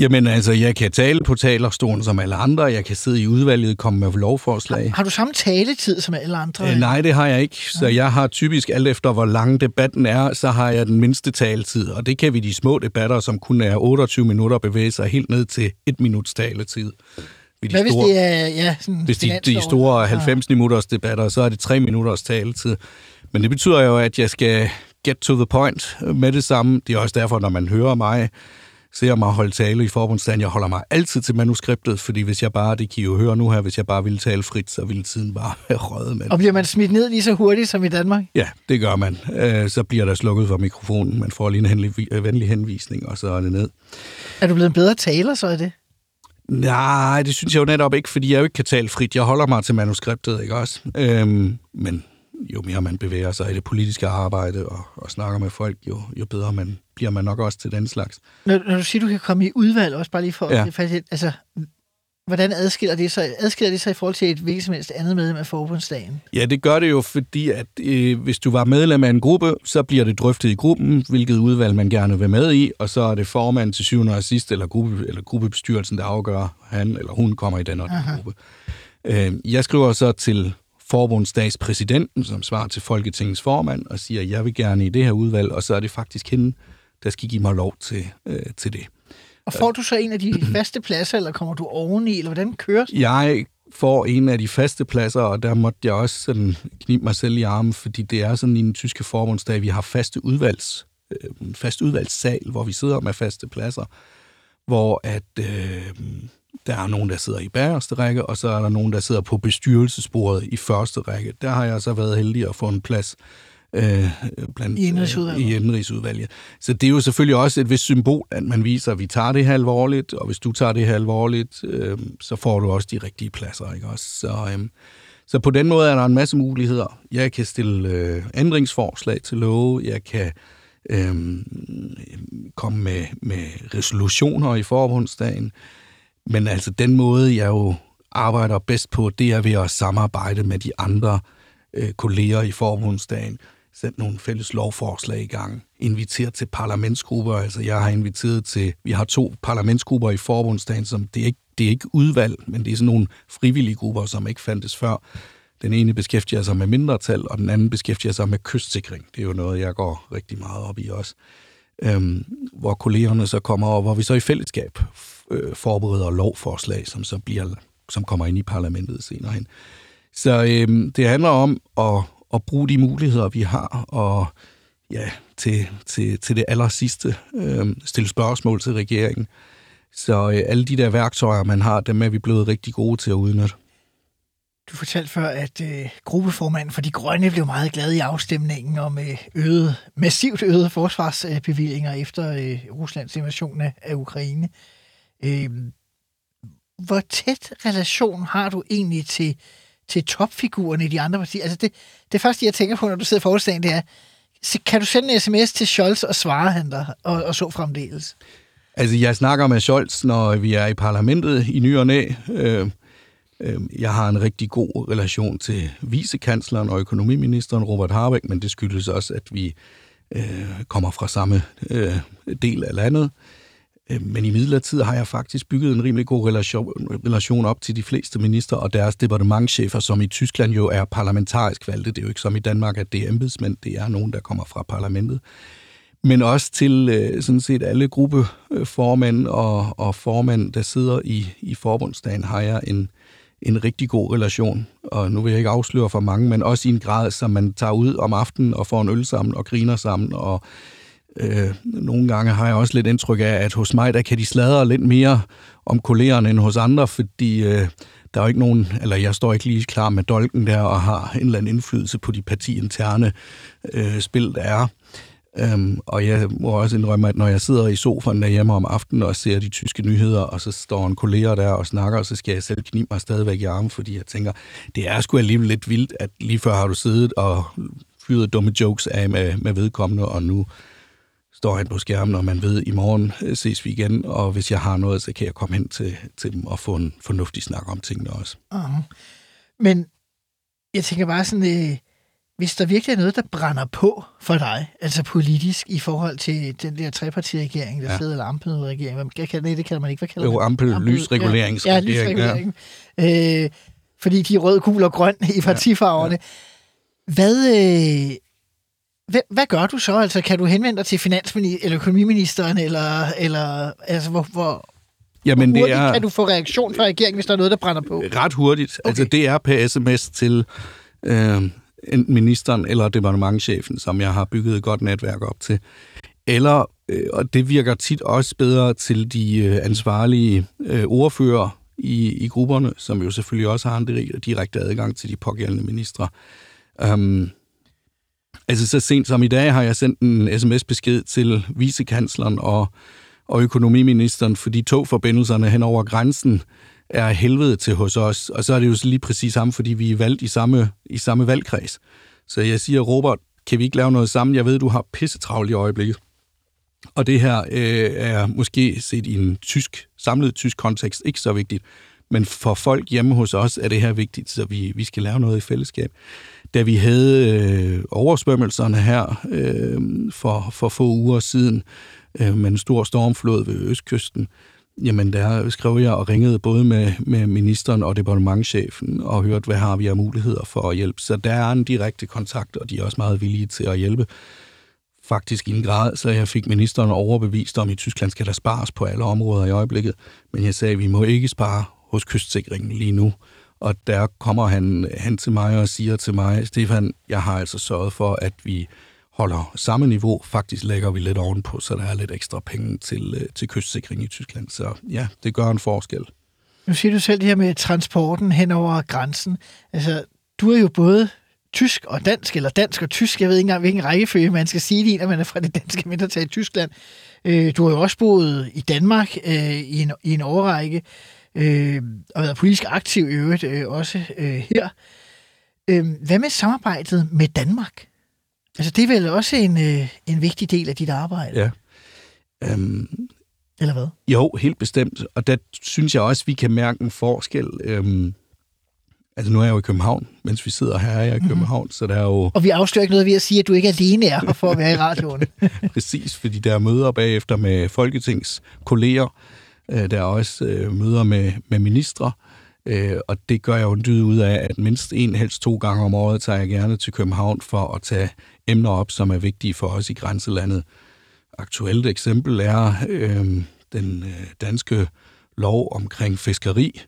Jamen altså, jeg kan tale på talerstolen som alle andre. Jeg kan sidde i udvalget, komme med lovforslag. Har, har du samme taletid som alle andre? Øh, nej, det har jeg ikke. Så jeg har typisk, alt efter hvor lang debatten er, så har jeg den mindste taletid. Og det kan vi de små debatter, som kun er 28 minutter, bevæge sig helt ned til et minuts taletid. De Hvad store, hvis det er ja, sådan Hvis de, de store 90 minutters debatter, så er det 3 minutters taletid. Men det betyder jo, at jeg skal get to the point med det samme. Det er også derfor, når man hører mig, ser mig holde tale i forbundsdagen. Jeg holder mig altid til manuskriptet, fordi hvis jeg bare, det kan I jo høre nu her, hvis jeg bare ville tale frit, så ville tiden bare have røget med. Og bliver man smidt ned lige så hurtigt som i Danmark? Ja, det gør man. Øh, så bliver der slukket for mikrofonen. Man får lige en henlig, øh, venlig henvisning, og så er det ned. Er du blevet en bedre taler, så er det? Nej, det synes jeg jo netop ikke, fordi jeg jo ikke kan tale frit. Jeg holder mig til manuskriptet, ikke også? Øhm, men jo mere man bevæger sig i det politiske arbejde og, og snakker med folk, jo, jo bedre man, bliver man nok også til den slags. Når, når du siger, du kan komme i udvalg, også bare lige for ja. at altså, hvordan adskiller det, sig, adskiller det sig i forhold til et hvilket som helst andet medlem af forbundsdagen? Ja, det gør det jo, fordi at øh, hvis du var medlem af en gruppe, så bliver det drøftet i gruppen, hvilket udvalg man gerne vil med i, og så er det formand til syvende og sidst, eller, gruppe, eller gruppebestyrelsen, der afgør, han eller hun kommer i den og den gruppe. Øh, jeg skriver så til forbundsdagspræsidenten, som svarer til Folketingets formand, og siger, jeg vil gerne i det her udvalg, og så er det faktisk hende, der skal give mig lov til, øh, til det. Og får du så en af de faste pladser, eller kommer du oveni, eller hvordan kører? Jeg får en af de faste pladser, og der måtte jeg også sådan knibe mig selv i armen, fordi det er sådan i den tyske forbundsdag, vi har faste udvalgs, øh, fast udvalgssal, hvor vi sidder med faste pladser, hvor at øh, der er nogen, der sidder i bagerste række, og så er der nogen, der sidder på bestyrelsesbordet i første række. Der har jeg så været heldig at få en plads øh, blandt, I indrigsudvalget. i indrigsudvalget. Så det er jo selvfølgelig også et vist symbol, at man viser, at vi tager det her alvorligt, og hvis du tager det her alvorligt, øh, så får du også de rigtige pladser. Ikke også? Så, øh, så på den måde er der en masse muligheder. Jeg kan stille øh, ændringsforslag til love, jeg kan øh, komme med, med resolutioner i forbundsdagen, men altså den måde, jeg jo arbejder bedst på, det er ved at samarbejde med de andre øh, kolleger i forbundsdagen, sætte nogle fælles lovforslag i gang, invitere til parlamentsgrupper. Altså jeg har inviteret til, vi har to parlamentsgrupper i forbundsdagen, som det er ikke, det er ikke udvalg, men det er sådan nogle frivillige grupper, som ikke fandtes før. Den ene beskæftiger sig med mindretal, og den anden beskæftiger sig med kystsikring. Det er jo noget, jeg går rigtig meget op i også. Øhm, hvor kollegerne så kommer, og hvor vi så i fællesskab øh, forbereder lovforslag, som så bliver, som kommer ind i parlamentet senere hen. Så øh, det handler om at, at bruge de muligheder, vi har, og ja, til, til, til det aller sidste øh, stille spørgsmål til regeringen. Så øh, alle de der værktøjer, man har, dem er vi blevet rigtig gode til at udnytte. Du fortalte før, at øh, gruppeformanden for De Grønne blev meget glad i afstemningen om øh, øget, massivt øget forsvarsbevillinger efter øh, Ruslands invasion af, af Ukraine. Øh, hvor tæt relation har du egentlig til, til topfigurerne i de andre partier? Altså det, det første, jeg tænker på, når du sidder for det er, kan du sende en sms til Scholz og svare han dig, og, og så fremdeles? Altså, jeg snakker med Scholz, når vi er i parlamentet i ny og næ. Øh, øh, jeg har en rigtig god relation til vicekansleren og økonomiministeren Robert Harbeck, men det skyldes også, at vi øh, kommer fra samme øh, del af landet. Øh, Øh, men i midlertid har jeg faktisk bygget en rimelig god relation, relation op til de fleste minister og deres departementchefer, som i Tyskland jo er parlamentarisk valgte. Det er jo ikke som i Danmark, at det er embedsmænd, det er nogen, der kommer fra parlamentet. Men også til øh, sådan set alle gruppeformænd og, og formænd, der sidder i, i forbundsdagen, har jeg en, en rigtig god relation. Og nu vil jeg ikke afsløre for mange, men også i en grad, som man tager ud om aftenen og får en øl sammen og griner sammen og Øh, nogle gange har jeg også lidt indtryk af, at hos mig, der kan de sladre lidt mere om kollegerne end hos andre, fordi øh, der er jo ikke nogen, eller jeg står ikke lige klar med dolken der og har en eller anden indflydelse på de partiinterne øh, spil, der er. Øhm, og jeg må også indrømme, at når jeg sidder i sofaen derhjemme om aftenen og ser de tyske nyheder, og så står en kollega der og snakker, og så skal jeg selv knibe mig stadigvæk i armen, fordi jeg tænker, det er sgu alligevel lidt vildt, at lige før har du siddet og fyret dumme jokes af med, med vedkommende, og nu står han på skærmen, og man ved, i morgen øh, ses vi igen, og hvis jeg har noget, så kan jeg komme hen til, til dem og få en fornuftig snak om tingene også. Uh-huh. Men jeg tænker bare sådan, øh, hvis der virkelig er noget, der brænder på for dig, altså politisk, i forhold til den der trepartiregering, der ja. sidder, eller ampelregering, hvad kalder det, det kalder man ikke, hvad kalder jo, ampel, ampel lysreguleringsregering. Ja, ja lysregulering. Ja. Øh, fordi de er rød, gul og grøn i partifarverne. Ja, ja. Hvad, øh, hvad, hvad gør du så? Altså, kan du henvende dig til finansminister eller økonomiministeren, eller, eller altså, hvor, hvor, Jamen, hvor hurtigt det er, kan du få reaktion fra regeringen, hvis der er noget, der brænder på? Ret hurtigt. Okay. Altså, det er per sms til øh, enten ministeren eller departementchefen, som jeg har bygget et godt netværk op til. Eller, øh, og det virker tit også bedre til de øh, ansvarlige øh, ordfører i, i grupperne, som jo selvfølgelig også har en direkte adgang til de pågældende ministre. Um, Altså så sent som i dag har jeg sendt en sms-besked til vicekansleren og, og økonomiministeren, fordi togforbindelserne hen over grænsen er helvede til hos os. Og så er det jo lige præcis ham, fordi vi er valgt i samme, i samme valgkreds. Så jeg siger, Robert, kan vi ikke lave noget sammen? Jeg ved, du har pissetravlt i øjeblikket. Og det her øh, er måske set i en tysk, samlet tysk kontekst ikke så vigtigt. Men for folk hjemme hos os er det her vigtigt, så vi, vi skal lave noget i fællesskab da vi havde øh, oversvømmelserne her øh, for, for få uger siden øh, med en stor stormflod ved Østkysten, jamen der skrev jeg og ringede både med, med ministeren og departementchefen og hørte, hvad har vi af muligheder for at hjælpe. Så der er en direkte kontakt, og de er også meget villige til at hjælpe faktisk i en grad, så jeg fik ministeren overbevist om, at i Tyskland skal der spares på alle områder i øjeblikket. Men jeg sagde, at vi må ikke spare hos kystsikringen lige nu. Og der kommer han hen til mig og siger til mig, Stefan, jeg har altså sørget for, at vi holder samme niveau. Faktisk lægger vi lidt ovenpå, så der er lidt ekstra penge til, øh, til kystsikring i Tyskland. Så ja, det gør en forskel. Nu siger du selv det her med transporten hen over grænsen. Altså, du er jo både tysk og dansk, eller dansk og tysk. Jeg ved ikke engang, hvilken rækkefølge man skal sige det i, når man er fra det danske mindretal i Tyskland. Øh, du har jo også boet i Danmark øh, i, en, i en årrække, øh, og været politisk aktiv i øvrigt øh, også øh, her. Øh, hvad med samarbejdet med Danmark? Altså, det er vel også en, øh, en vigtig del af dit arbejde? Ja. Øhm, Eller hvad? Jo, helt bestemt. Og der synes jeg også, vi kan mærke en forskel. Øhm, altså nu er jeg jo i København, mens vi sidder her er jeg i Mhm. København, mm-hmm. så der er jo Og vi afslører ikke noget ved at sige, at du ikke alene er her for at være i radioen. præcis, fordi der er møder bagefter med Folketings kolleger. Øh, Der er også øh, møder med, med ministre. Øh, og det gør jeg jo en dyd ud af, at mindst en, helst to gange om året, tager jeg gerne til København for at tage emner op, som er vigtige for os i grænselandet. Aktuelt eksempel er øh, den øh, danske lov omkring fiskeri,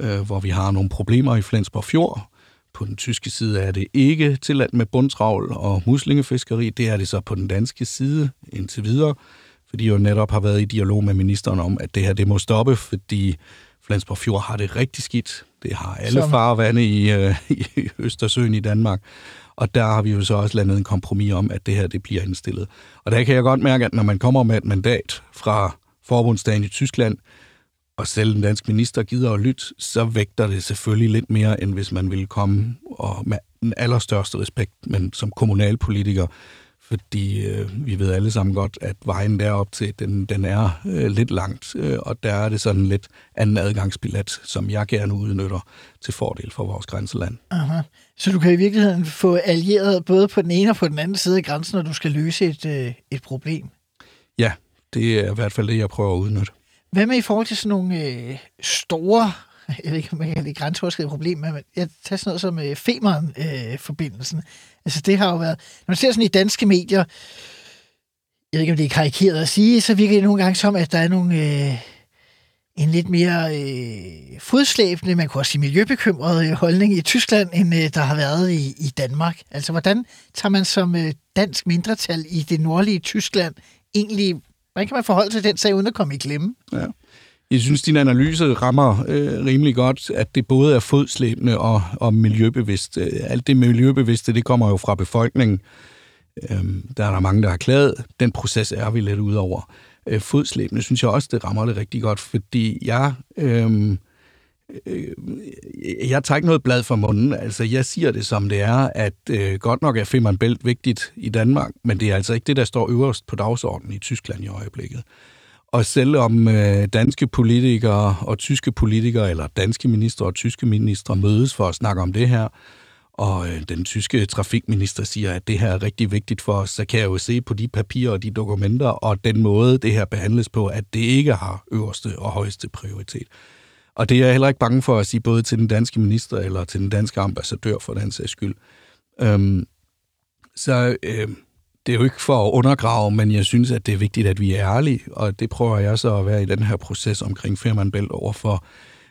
øh, hvor vi har nogle problemer i Flensborg Fjord. På den tyske side er det ikke tilladt med bundtravl og muslingefiskeri. Det er det så på den danske side indtil videre, fordi jo netop har været i dialog med ministeren om, at det her det må stoppe, fordi Flensborg Fjord har det rigtig skidt. Det har alle Som- farvande i, øh, i Østersøen i Danmark. Og der har vi jo så også landet en kompromis om, at det her det bliver indstillet. Og der kan jeg godt mærke, at når man kommer med et mandat fra forbundsdagen i Tyskland, og selv den danske minister gider at lytte, så vægter det selvfølgelig lidt mere, end hvis man ville komme og med den allerstørste respekt, men som kommunalpolitiker, fordi øh, vi ved alle sammen godt, at vejen derop til, den, den er øh, lidt langt, øh, og der er det sådan lidt anden adgangsbillet, som jeg gerne udnytter til fordel for vores grænseland. Aha. Så du kan i virkeligheden få allieret både på den ene og på den anden side af grænsen, når du skal løse et, øh, et problem. Ja, det er i hvert fald det, jeg prøver at udnytte. Hvad med i forhold til sådan nogle øh, store, jeg ved ikke, om man kan kalde grænseoverskridende problemer, men jeg tager sådan noget som øh, Femern-forbindelsen. altså det har jo været, når man ser sådan i danske medier, jeg ved ikke, om det er karikeret at sige, så virker det nogle gange som, at der er nogle, øh, en lidt mere øh, fodslæbende, man kunne også sige miljøbekymret øh, holdning i Tyskland, end øh, der har været i, i Danmark. Altså, hvordan tager man som øh, dansk mindretal i det nordlige Tyskland egentlig, hvordan kan man forholde sig til den sag, uden at komme i klemme? Ja. Jeg synes, din analyse rammer øh, rimelig godt, at det både er fodslæbende og, og miljøbevidst. Øh, alt det miljøbevidste, det kommer jo fra befolkningen. Øhm, der er der mange, der har klaget. Den proces er vi lidt ud over. Øh, fodslæbende synes jeg også, det rammer det rigtig godt, fordi jeg... Øh, øh, jeg tager ikke noget blad for munden. Altså, jeg siger det som det er, at øh, godt nok er Femern Bælt vigtigt i Danmark, men det er altså ikke det, der står øverst på dagsordenen i Tyskland i øjeblikket. Og selvom øh, danske politikere og tyske politikere, eller danske ministre og tyske ministre mødes for at snakke om det her, og øh, den tyske trafikminister siger, at det her er rigtig vigtigt for os, så kan jeg jo se på de papirer og de dokumenter, og den måde, det her behandles på, at det ikke har øverste og højeste prioritet. Og det er jeg heller ikke bange for at sige både til den danske minister eller til den danske ambassadør for den sags skyld. Øhm, så øh, det er jo ikke for at undergrave, men jeg synes, at det er vigtigt, at vi er ærlige, og det prøver jeg så at være i den her proces omkring Firman Belt over for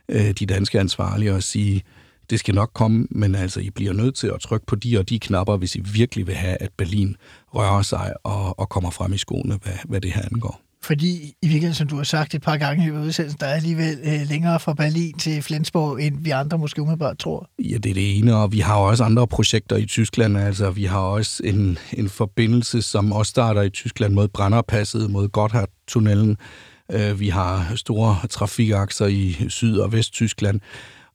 øh, de danske ansvarlige og sige, det skal nok komme, men altså, I bliver nødt til at trykke på de og de knapper, hvis I virkelig vil have, at Berlin rører sig og, og kommer frem i skoene, hvad, hvad det her angår. Fordi i virkeligheden, som du har sagt et par gange i udsendelsen, der er alligevel øh, længere fra Berlin til Flensborg, end vi andre måske umiddelbart tror. Ja, det er det ene, og vi har også andre projekter i Tyskland. Altså, vi har også en, en forbindelse, som også starter i Tyskland mod Brennerpasset, mod Gotthardtunnelen. Øh, Vi har store trafikakser i Syd- og Vesttyskland,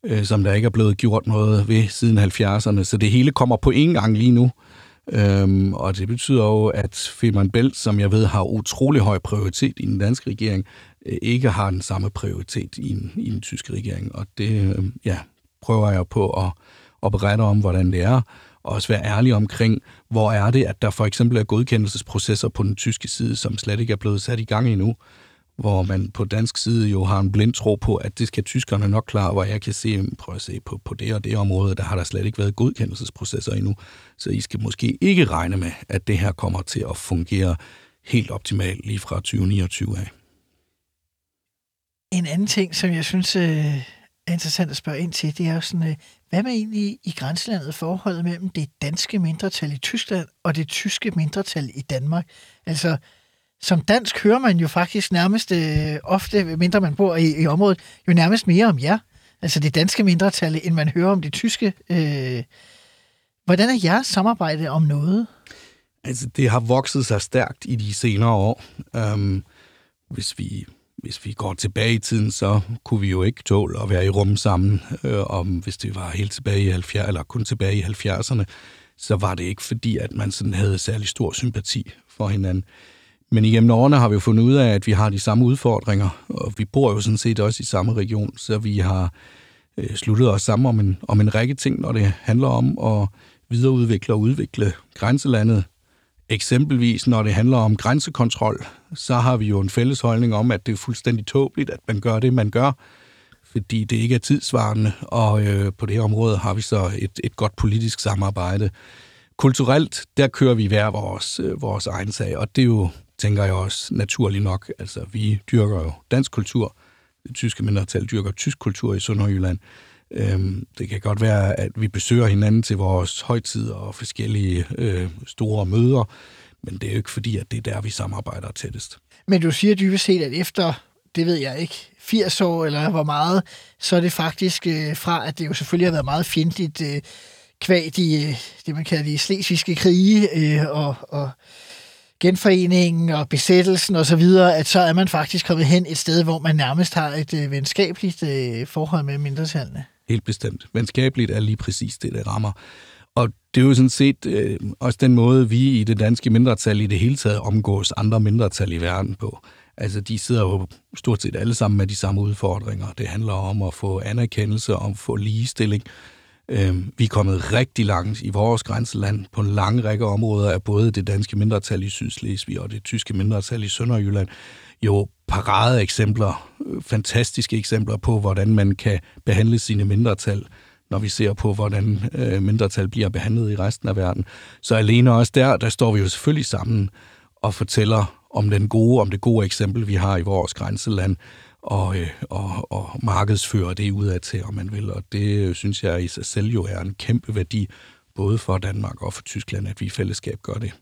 øh, som der ikke er blevet gjort noget ved siden 70'erne. Så det hele kommer på én gang lige nu. Øhm, og det betyder jo, at Femern Bælt, som jeg ved har utrolig høj prioritet i den danske regering, øh, ikke har den samme prioritet i, en, i den tyske regering. Og det øh, ja, prøver jeg på at, at berette om, hvordan det er, og også være ærlig omkring, hvor er det, at der for eksempel er godkendelsesprocesser på den tyske side, som slet ikke er blevet sat i gang endnu, hvor man på dansk side jo har en blind tro på, at det skal tyskerne nok klare, hvor jeg kan se, prøv at se på, på det og det område, der har der slet ikke været godkendelsesprocesser endnu. Så I skal måske ikke regne med, at det her kommer til at fungere helt optimalt lige fra 2029 af. En anden ting, som jeg synes øh, er interessant at spørge ind til, det er jo sådan, øh, hvad med egentlig i grænselandet forholdet mellem det danske mindretal i Tyskland og det tyske mindretal i Danmark? Altså, som dansk hører man jo faktisk nærmest øh, ofte, mindre man bor i, i området, jo nærmest mere om jer. Altså det danske mindretal, end man hører om det tyske. Øh, hvordan er jeres samarbejde om noget? Altså, det har vokset sig stærkt i de senere år. Um, hvis vi hvis vi går tilbage i tiden, så kunne vi jo ikke tåle at være i rum sammen. Øh, om hvis det var helt tilbage i 70, eller kun tilbage i 70'erne, så var det ikke fordi, at man sådan havde særlig stor sympati for hinanden. Men igennem årene har vi jo fundet ud af, at vi har de samme udfordringer, og vi bor jo sådan set også i samme region, så vi har øh, sluttet os sammen om en, om en række ting, når det handler om at videreudvikle og udvikle grænselandet Eksempelvis når det handler om grænsekontrol, så har vi jo en fælles holdning om, at det er fuldstændig tåbeligt, at man gør det, man gør, fordi det ikke er tidsvarende, og øh, på det her område har vi så et, et godt politisk samarbejde. Kulturelt, der kører vi hver vores, øh, vores egen sag, og det er jo, tænker jeg også, naturligt nok. Altså, vi dyrker jo dansk kultur, det tyske mindretal dyrker tysk kultur i Sønderjylland, Øhm, det kan godt være, at vi besøger hinanden til vores højtider og forskellige øh, store møder, men det er jo ikke fordi, at det er der, vi samarbejder tættest. Men du siger dybest set, at efter, det ved jeg ikke, 80 år eller hvor meget, så er det faktisk øh, fra, at det jo selvfølgelig har været meget fjendtligt øh, kvad de, øh, det, man kalder de slesvigske krige øh, og, og genforeningen og besættelsen og så videre, at så er man faktisk kommet hen et sted, hvor man nærmest har et øh, venskabeligt øh, forhold med mindretallene. Helt bestemt. Venskabeligt er lige præcis det, det rammer. Og det er jo sådan set øh, også den måde, vi i det danske mindretal i det hele taget omgås andre mindretal i verden på. Altså, de sidder jo stort set alle sammen med de samme udfordringer. Det handler om at få anerkendelse, om at få ligestilling. Øh, Øhm, vi er kommet rigtig langt i vores grænseland på en lang række områder af både det danske mindretal i Sydslesvig og det tyske mindretal i Sønderjylland. Jo parade eksempler, øh, fantastiske eksempler på, hvordan man kan behandle sine mindretal, når vi ser på, hvordan øh, mindretal bliver behandlet i resten af verden. Så alene også der, der står vi jo selvfølgelig sammen og fortæller om den gode, om det gode eksempel, vi har i vores grænseland, og, øh, og, og markedsføre det udad til, om man vil. Og det øh, synes jeg i sig selv jo er en kæmpe værdi, både for Danmark og for Tyskland, at vi i fællesskab gør det.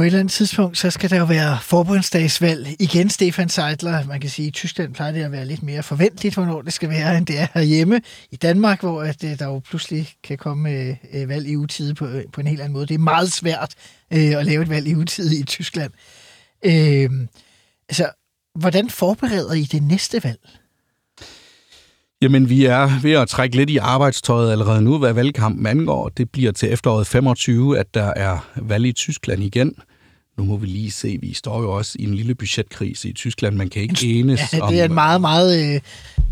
På et eller andet tidspunkt, så skal der jo være forbundsdagsvalg igen, Stefan Seidler. Man kan sige, at i Tyskland plejer det at være lidt mere forventeligt, hvornår det skal være, end det er herhjemme i Danmark, hvor at, øh, der jo pludselig kan komme øh, øh valg i utide på, øh, på en helt anden måde. Det er meget svært øh, at lave et valg i utide i Tyskland. Øh, altså, hvordan forbereder I det næste valg? Jamen, vi er ved at trække lidt i arbejdstøjet allerede nu, hvad valgkampen angår. Det bliver til efteråret 25, at der er valg i Tyskland igen. Nu må vi lige se, vi står jo også i en lille budgetkrise i Tyskland. Man kan ikke enes ja, om... det er en meget, meget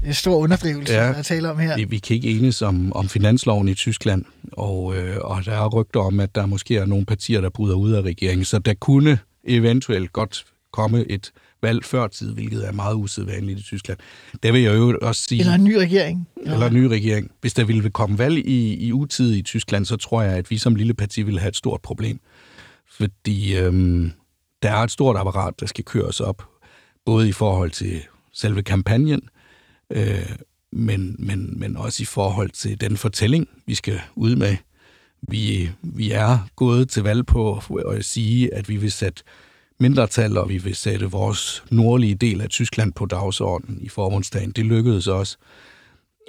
øh, stor underdrivelse, ja, at tale om her. Vi, vi kan ikke enes om, om finansloven i Tyskland, og, øh, og der er rygter om, at der måske er nogle partier, der bryder ud af regeringen, så der kunne eventuelt godt komme et valg før tid, hvilket er meget usædvanligt i Tyskland. Det vil jeg jo også sige... Eller en ny regering. Eller en ny regering. Hvis der ville komme valg i, i utid i Tyskland, så tror jeg, at vi som lille parti ville have et stort problem. Fordi øhm, der er et stort apparat, der skal køres op, både i forhold til selve kampagnen, øh, men, men, men også i forhold til den fortælling, vi skal ud med. Vi, vi er gået til valg på at sige, at vi vil sætte mindretal, og vi vil sætte vores nordlige del af Tyskland på dagsordenen i forbundsdagen. Det lykkedes også.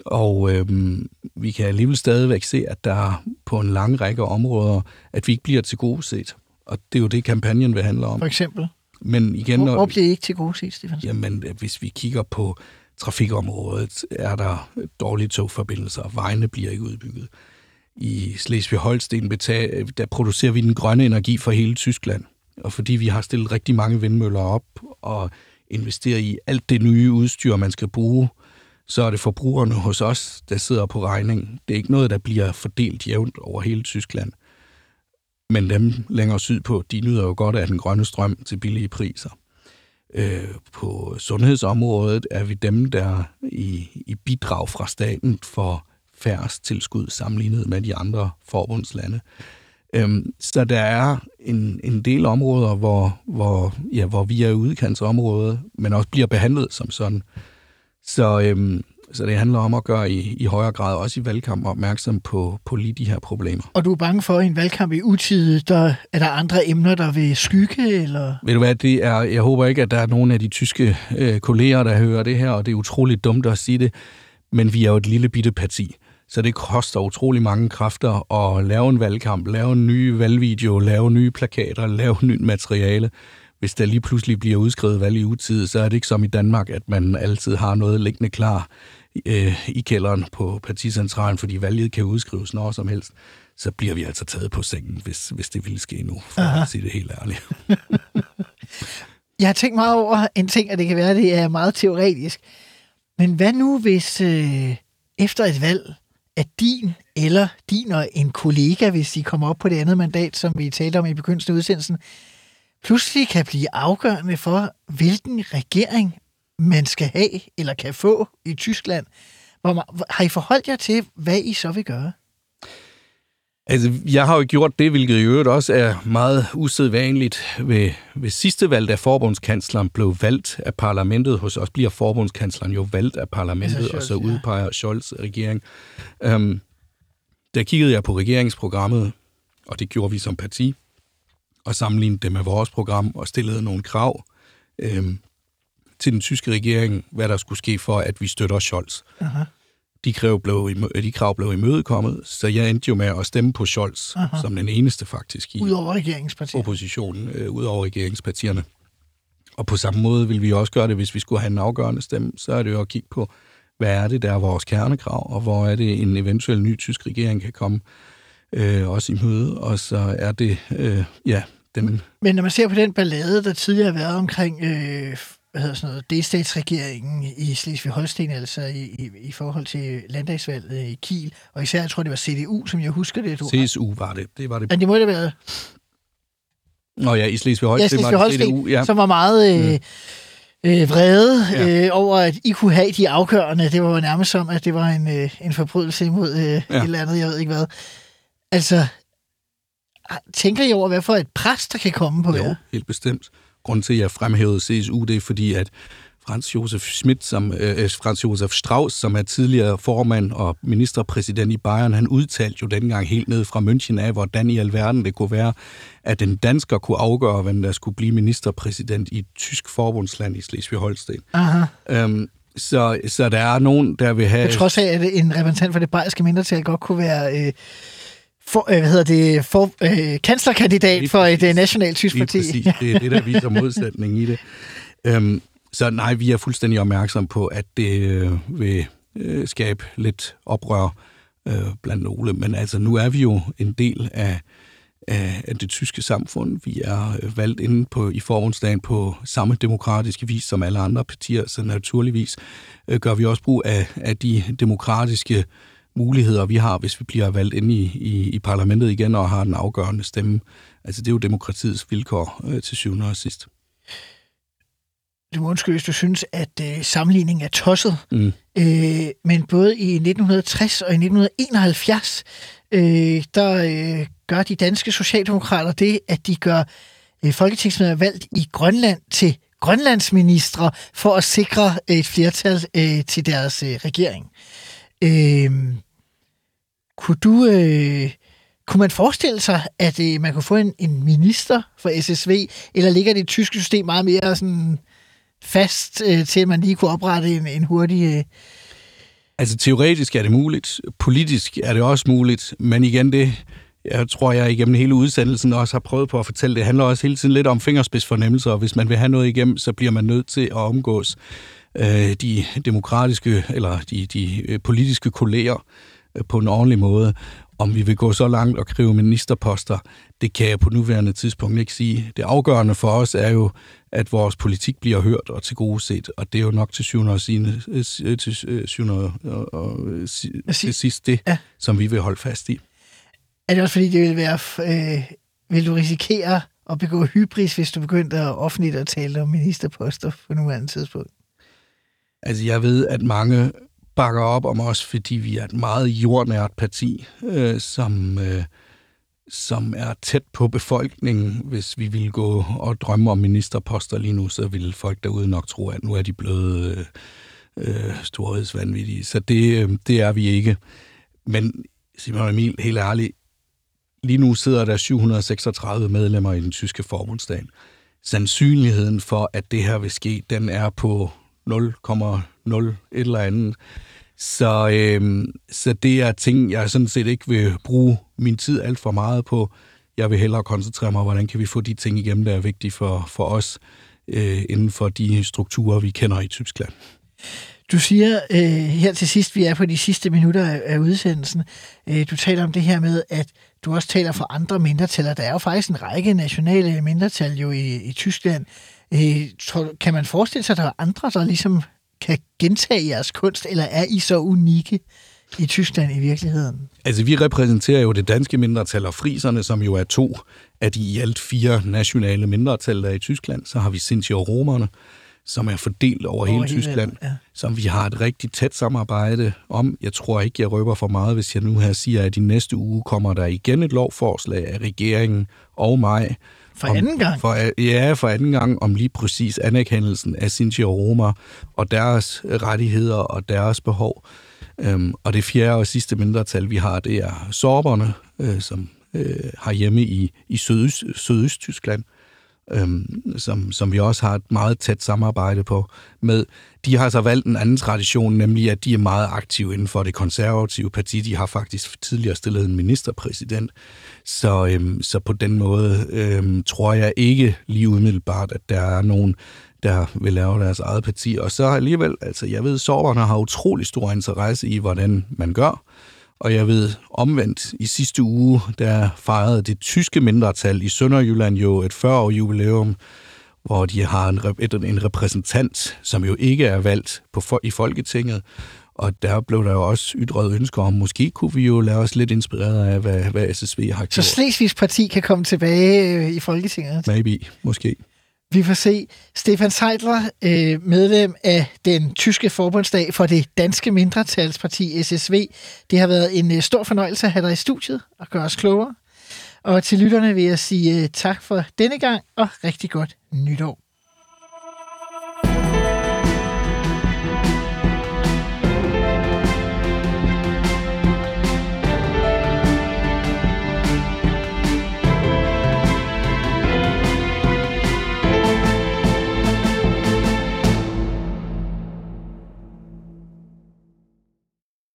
Og øhm, vi kan alligevel stadigvæk se, at der på en lang række områder, at vi ikke bliver til gode set. Og det er jo det, kampagnen vil handle om. For eksempel? Men igen, hvor, hvor bliver I ikke til gode set, Stefan? Jamen, hvis vi kigger på trafikområdet, er der dårlige togforbindelser, vejene bliver ikke udbygget. I Slesvig-Holsten der producerer vi den grønne energi for hele Tyskland og fordi vi har stillet rigtig mange vindmøller op og investeret i alt det nye udstyr, man skal bruge, så er det forbrugerne hos os, der sidder på regningen. Det er ikke noget, der bliver fordelt jævnt over hele Tyskland. Men dem længere sydpå, de nyder jo godt af den grønne strøm til billige priser. Øh, på sundhedsområdet er vi dem, der i, i bidrag fra staten for færres tilskud sammenlignet med de andre forbundslande. Øhm, så der er en, en del områder, hvor, hvor, ja, hvor vi er udkantsområde, men også bliver behandlet som sådan. Så, øhm, så det handler om at gøre i, i højere grad, også i valgkamp, opmærksom på, på lige de her problemer. Og du er bange for, at i en valgkamp i utide, der er der andre emner, der vil skygge? Eller? Ved du hvad, det er, jeg håber ikke, at der er nogen af de tyske øh, kolleger, der hører det her, og det er utroligt dumt at sige det, men vi er jo et lille bitte parti. Så det koster utrolig mange kræfter at lave en valgkamp, lave en ny valgvideo, lave nye plakater, lave nyt materiale. Hvis der lige pludselig bliver udskrevet valg i utid, så er det ikke som i Danmark, at man altid har noget liggende klar øh, i kælderen på particentralen, fordi valget kan udskrives når som helst. Så bliver vi altså taget på sengen, hvis, hvis det ville ske nu, for Aha. at sige det helt ærligt. Jeg har tænkt meget over en ting, at det kan være, det er meget teoretisk. Men hvad nu, hvis øh, efter et valg, at din eller din og en kollega, hvis de kommer op på det andet mandat, som vi talte om i begyndelsen af udsendelsen, pludselig kan blive afgørende for, hvilken regering man skal have eller kan få i Tyskland. Hvor man, har I forholdt jer til, hvad I så vil gøre? Altså, jeg har jo gjort det, hvilket i øvrigt også er meget usædvanligt ved, ved sidste valg, da forbundskansleren blev valgt af parlamentet. Hos os bliver forbundskansleren jo valgt af parlamentet, altså, Scholz, og så udpeger ja. Scholz regering. Um, der kiggede jeg på regeringsprogrammet, og det gjorde vi som parti, og sammenlignede det med vores program, og stillede nogle krav um, til den tyske regering, hvad der skulle ske for, at vi støtter Scholz. Aha de krav, blev, de krav blev imødekommet, så jeg endte jo med at stemme på Scholz, Aha. som den eneste faktisk i Udover regeringspartierne. oppositionen, øh, ud over regeringspartierne. Og på samme måde vil vi også gøre det, hvis vi skulle have en afgørende stemme, så er det jo at kigge på, hvad er det, der er vores kernekrav, og hvor er det, en eventuel ny tysk regering kan komme øh, også i møde, og så er det, øh, ja, den... Men når man ser på den ballade, der tidligere har været omkring øh, hvad hedder sådan noget, delstatsregeringen i Slesvig-Holsten, altså i, i, i forhold til landdagsvalget i Kiel, og især, jeg tror, det var CDU, som jeg husker det. Du CSU var det. Det var det. Men det må det være. Nå ja, i Slesvig-Holsten ja, Slesvig var det CDU, ja. som var meget... Øh, mm øh, vrede ja. øh, over, at I kunne have de afgørende. Det var jo nærmest som, at det var en, øh, en forbrydelse imod øh, ja. et eller andet, jeg ved ikke hvad. Altså, tænker I over, hvad for et pres, der kan komme på jo, jer? helt bestemt grund til, at jeg fremhævede CSU, det er fordi, at Franz Josef Schmidt, som, øh, øh, Franz Josef Strauss, som er tidligere formand og ministerpræsident i Bayern, han udtalte jo dengang helt ned fra München af, hvordan i alverden det kunne være, at en dansker kunne afgøre, hvem der skulle blive ministerpræsident i et tysk forbundsland i Slesvig-Holsten. Øhm, så, så der er nogen, der vil have... På trods af, at en repræsentant for det bayerske mindretal godt kunne være... Øh for, øh, hvad hedder det, for, øh, kanslerkandidat lige for et øh, nationalt tysk parti. Præcis. Det er det, der viser modsætning i det. Øhm, så nej, vi er fuldstændig opmærksom på, at det øh, vil øh, skabe lidt oprør øh, blandt nogle. Men altså, nu er vi jo en del af, af, af det tyske samfund. Vi er øh, valgt inde på, i forbundsdagen på samme demokratiske vis som alle andre partier, så naturligvis øh, gør vi også brug af, af de demokratiske øh, muligheder, vi har, hvis vi bliver valgt ind i, i, i parlamentet igen og har den afgørende stemme. Altså, det er jo demokratiets vilkår øh, til syvende og sidst. Du må undskylde, hvis du synes, at øh, sammenligningen er tosset. Mm. Øh, men både i 1960 og i 1971, øh, der øh, gør de danske socialdemokrater det, at de gør øh, folketingsmedlemmer valgt i Grønland til grønlandsministre for at sikre et flertal øh, til deres øh, regering. Øh, Øh, kunne du... Øh, kunne man forestille sig, at øh, man kunne få en, en minister for SSV, eller ligger det tyske system meget mere sådan fast øh, til, at man lige kunne oprette en, en hurtig... Øh... Altså teoretisk er det muligt, politisk er det også muligt, men igen det, jeg tror, jeg igennem hele udsendelsen også har prøvet på at fortælle, det. Handler også hele tiden lidt om fingerspidsfornemmelser, og hvis man vil have noget igennem, så bliver man nødt til at omgås. øh, de demokratiske eller de, de øh, politiske kolleger øh, på en ordentlig måde. Om vi vil gå så langt og kræve ministerposter, det kan jeg på nuværende tidspunkt ikke sige. Det afgørende for os er jo, at vores politik bliver hørt og tilgodeset, og det er jo nok til syvende og, sine, øh, til syvende og, og til sidst det, ja. som vi vil holde fast i. Er det også fordi, det vil være... Øh, vil du risikere at begå hybris, hvis du begyndte at offentligt at tale om ministerposter på nuværende tidspunkt? Altså, jeg ved, at mange bakker op om os, fordi vi er et meget jordnært parti, øh, som, øh, som er tæt på befolkningen. Hvis vi ville gå og drømme om ministerposter lige nu, så ville folk derude nok tro, at nu er de blevet øh, øh, storhedsvanvittige. Så det, øh, det er vi ikke. Men Simon Emil, helt ærligt, lige nu sidder der 736 medlemmer i den tyske forbundsdag. Sandsynligheden for, at det her vil ske, den er på 0,0 et eller andet. Så, øh, så det er ting, jeg sådan set ikke vil bruge min tid alt for meget på. Jeg vil hellere koncentrere mig, hvordan kan vi få de ting igennem, der er vigtige for, for os øh, inden for de strukturer, vi kender i Tyskland. Du siger øh, her til sidst, vi er på de sidste minutter af, af udsendelsen, øh, du taler om det her med, at du også taler for andre mindretal, og der er jo faktisk en række nationale mindretal jo i, i Tyskland. Øh, tror, kan man forestille sig, at der er andre, der ligesom kan gentage jeres kunst, eller er I så unikke i Tyskland i virkeligheden? Altså, vi repræsenterer jo det danske mindretal og friserne, som jo er to af de i alt fire nationale mindretal, der er i Tyskland. Så har vi Sinti og romerne, som er fordelt over, over hele Tyskland, ja. som vi har et rigtig tæt samarbejde om. Jeg tror ikke, jeg røber for meget, hvis jeg nu her siger, at i næste uge kommer der igen et lovforslag af regeringen og mig. For anden gang? For, ja, for anden gang om lige præcis anerkendelsen af Sinti og Roma og deres rettigheder og deres behov. Øhm, og det fjerde og sidste mindretal, vi har, det er sorberne, øh, som øh, har hjemme i, i Sydøst, Sydøst-Tyskland øhm, som, som vi også har et meget tæt samarbejde på med. De har så valgt en anden tradition, nemlig at de er meget aktive inden for det konservative parti. De har faktisk tidligere stillet en ministerpræsident. Så, øhm, så på den måde øhm, tror jeg ikke lige umiddelbart, at der er nogen der vil lave deres eget parti. Og så alligevel, altså jeg ved, sårberne har utrolig stor interesse i, hvordan man gør. Og jeg ved omvendt, i sidste uge, der fejrede det tyske mindretal i Sønderjylland jo et 40-år jubilæum, hvor de har en, en repræsentant, som jo ikke er valgt på, i Folketinget. Og der blev der jo også ytret ønsker om, måske kunne vi jo lade os lidt inspireret af, hvad, hvad SSV har gjort. Så Slesvigs parti kan komme tilbage øh, i Folketinget? Maybe, måske. Vi får se. Stefan Seidler, øh, medlem af den tyske forbundsdag for det danske mindretalsparti SSV. Det har været en øh, stor fornøjelse at have dig i studiet og gøre os klogere. Og til lytterne vil jeg sige øh, tak for denne gang og rigtig godt nytår.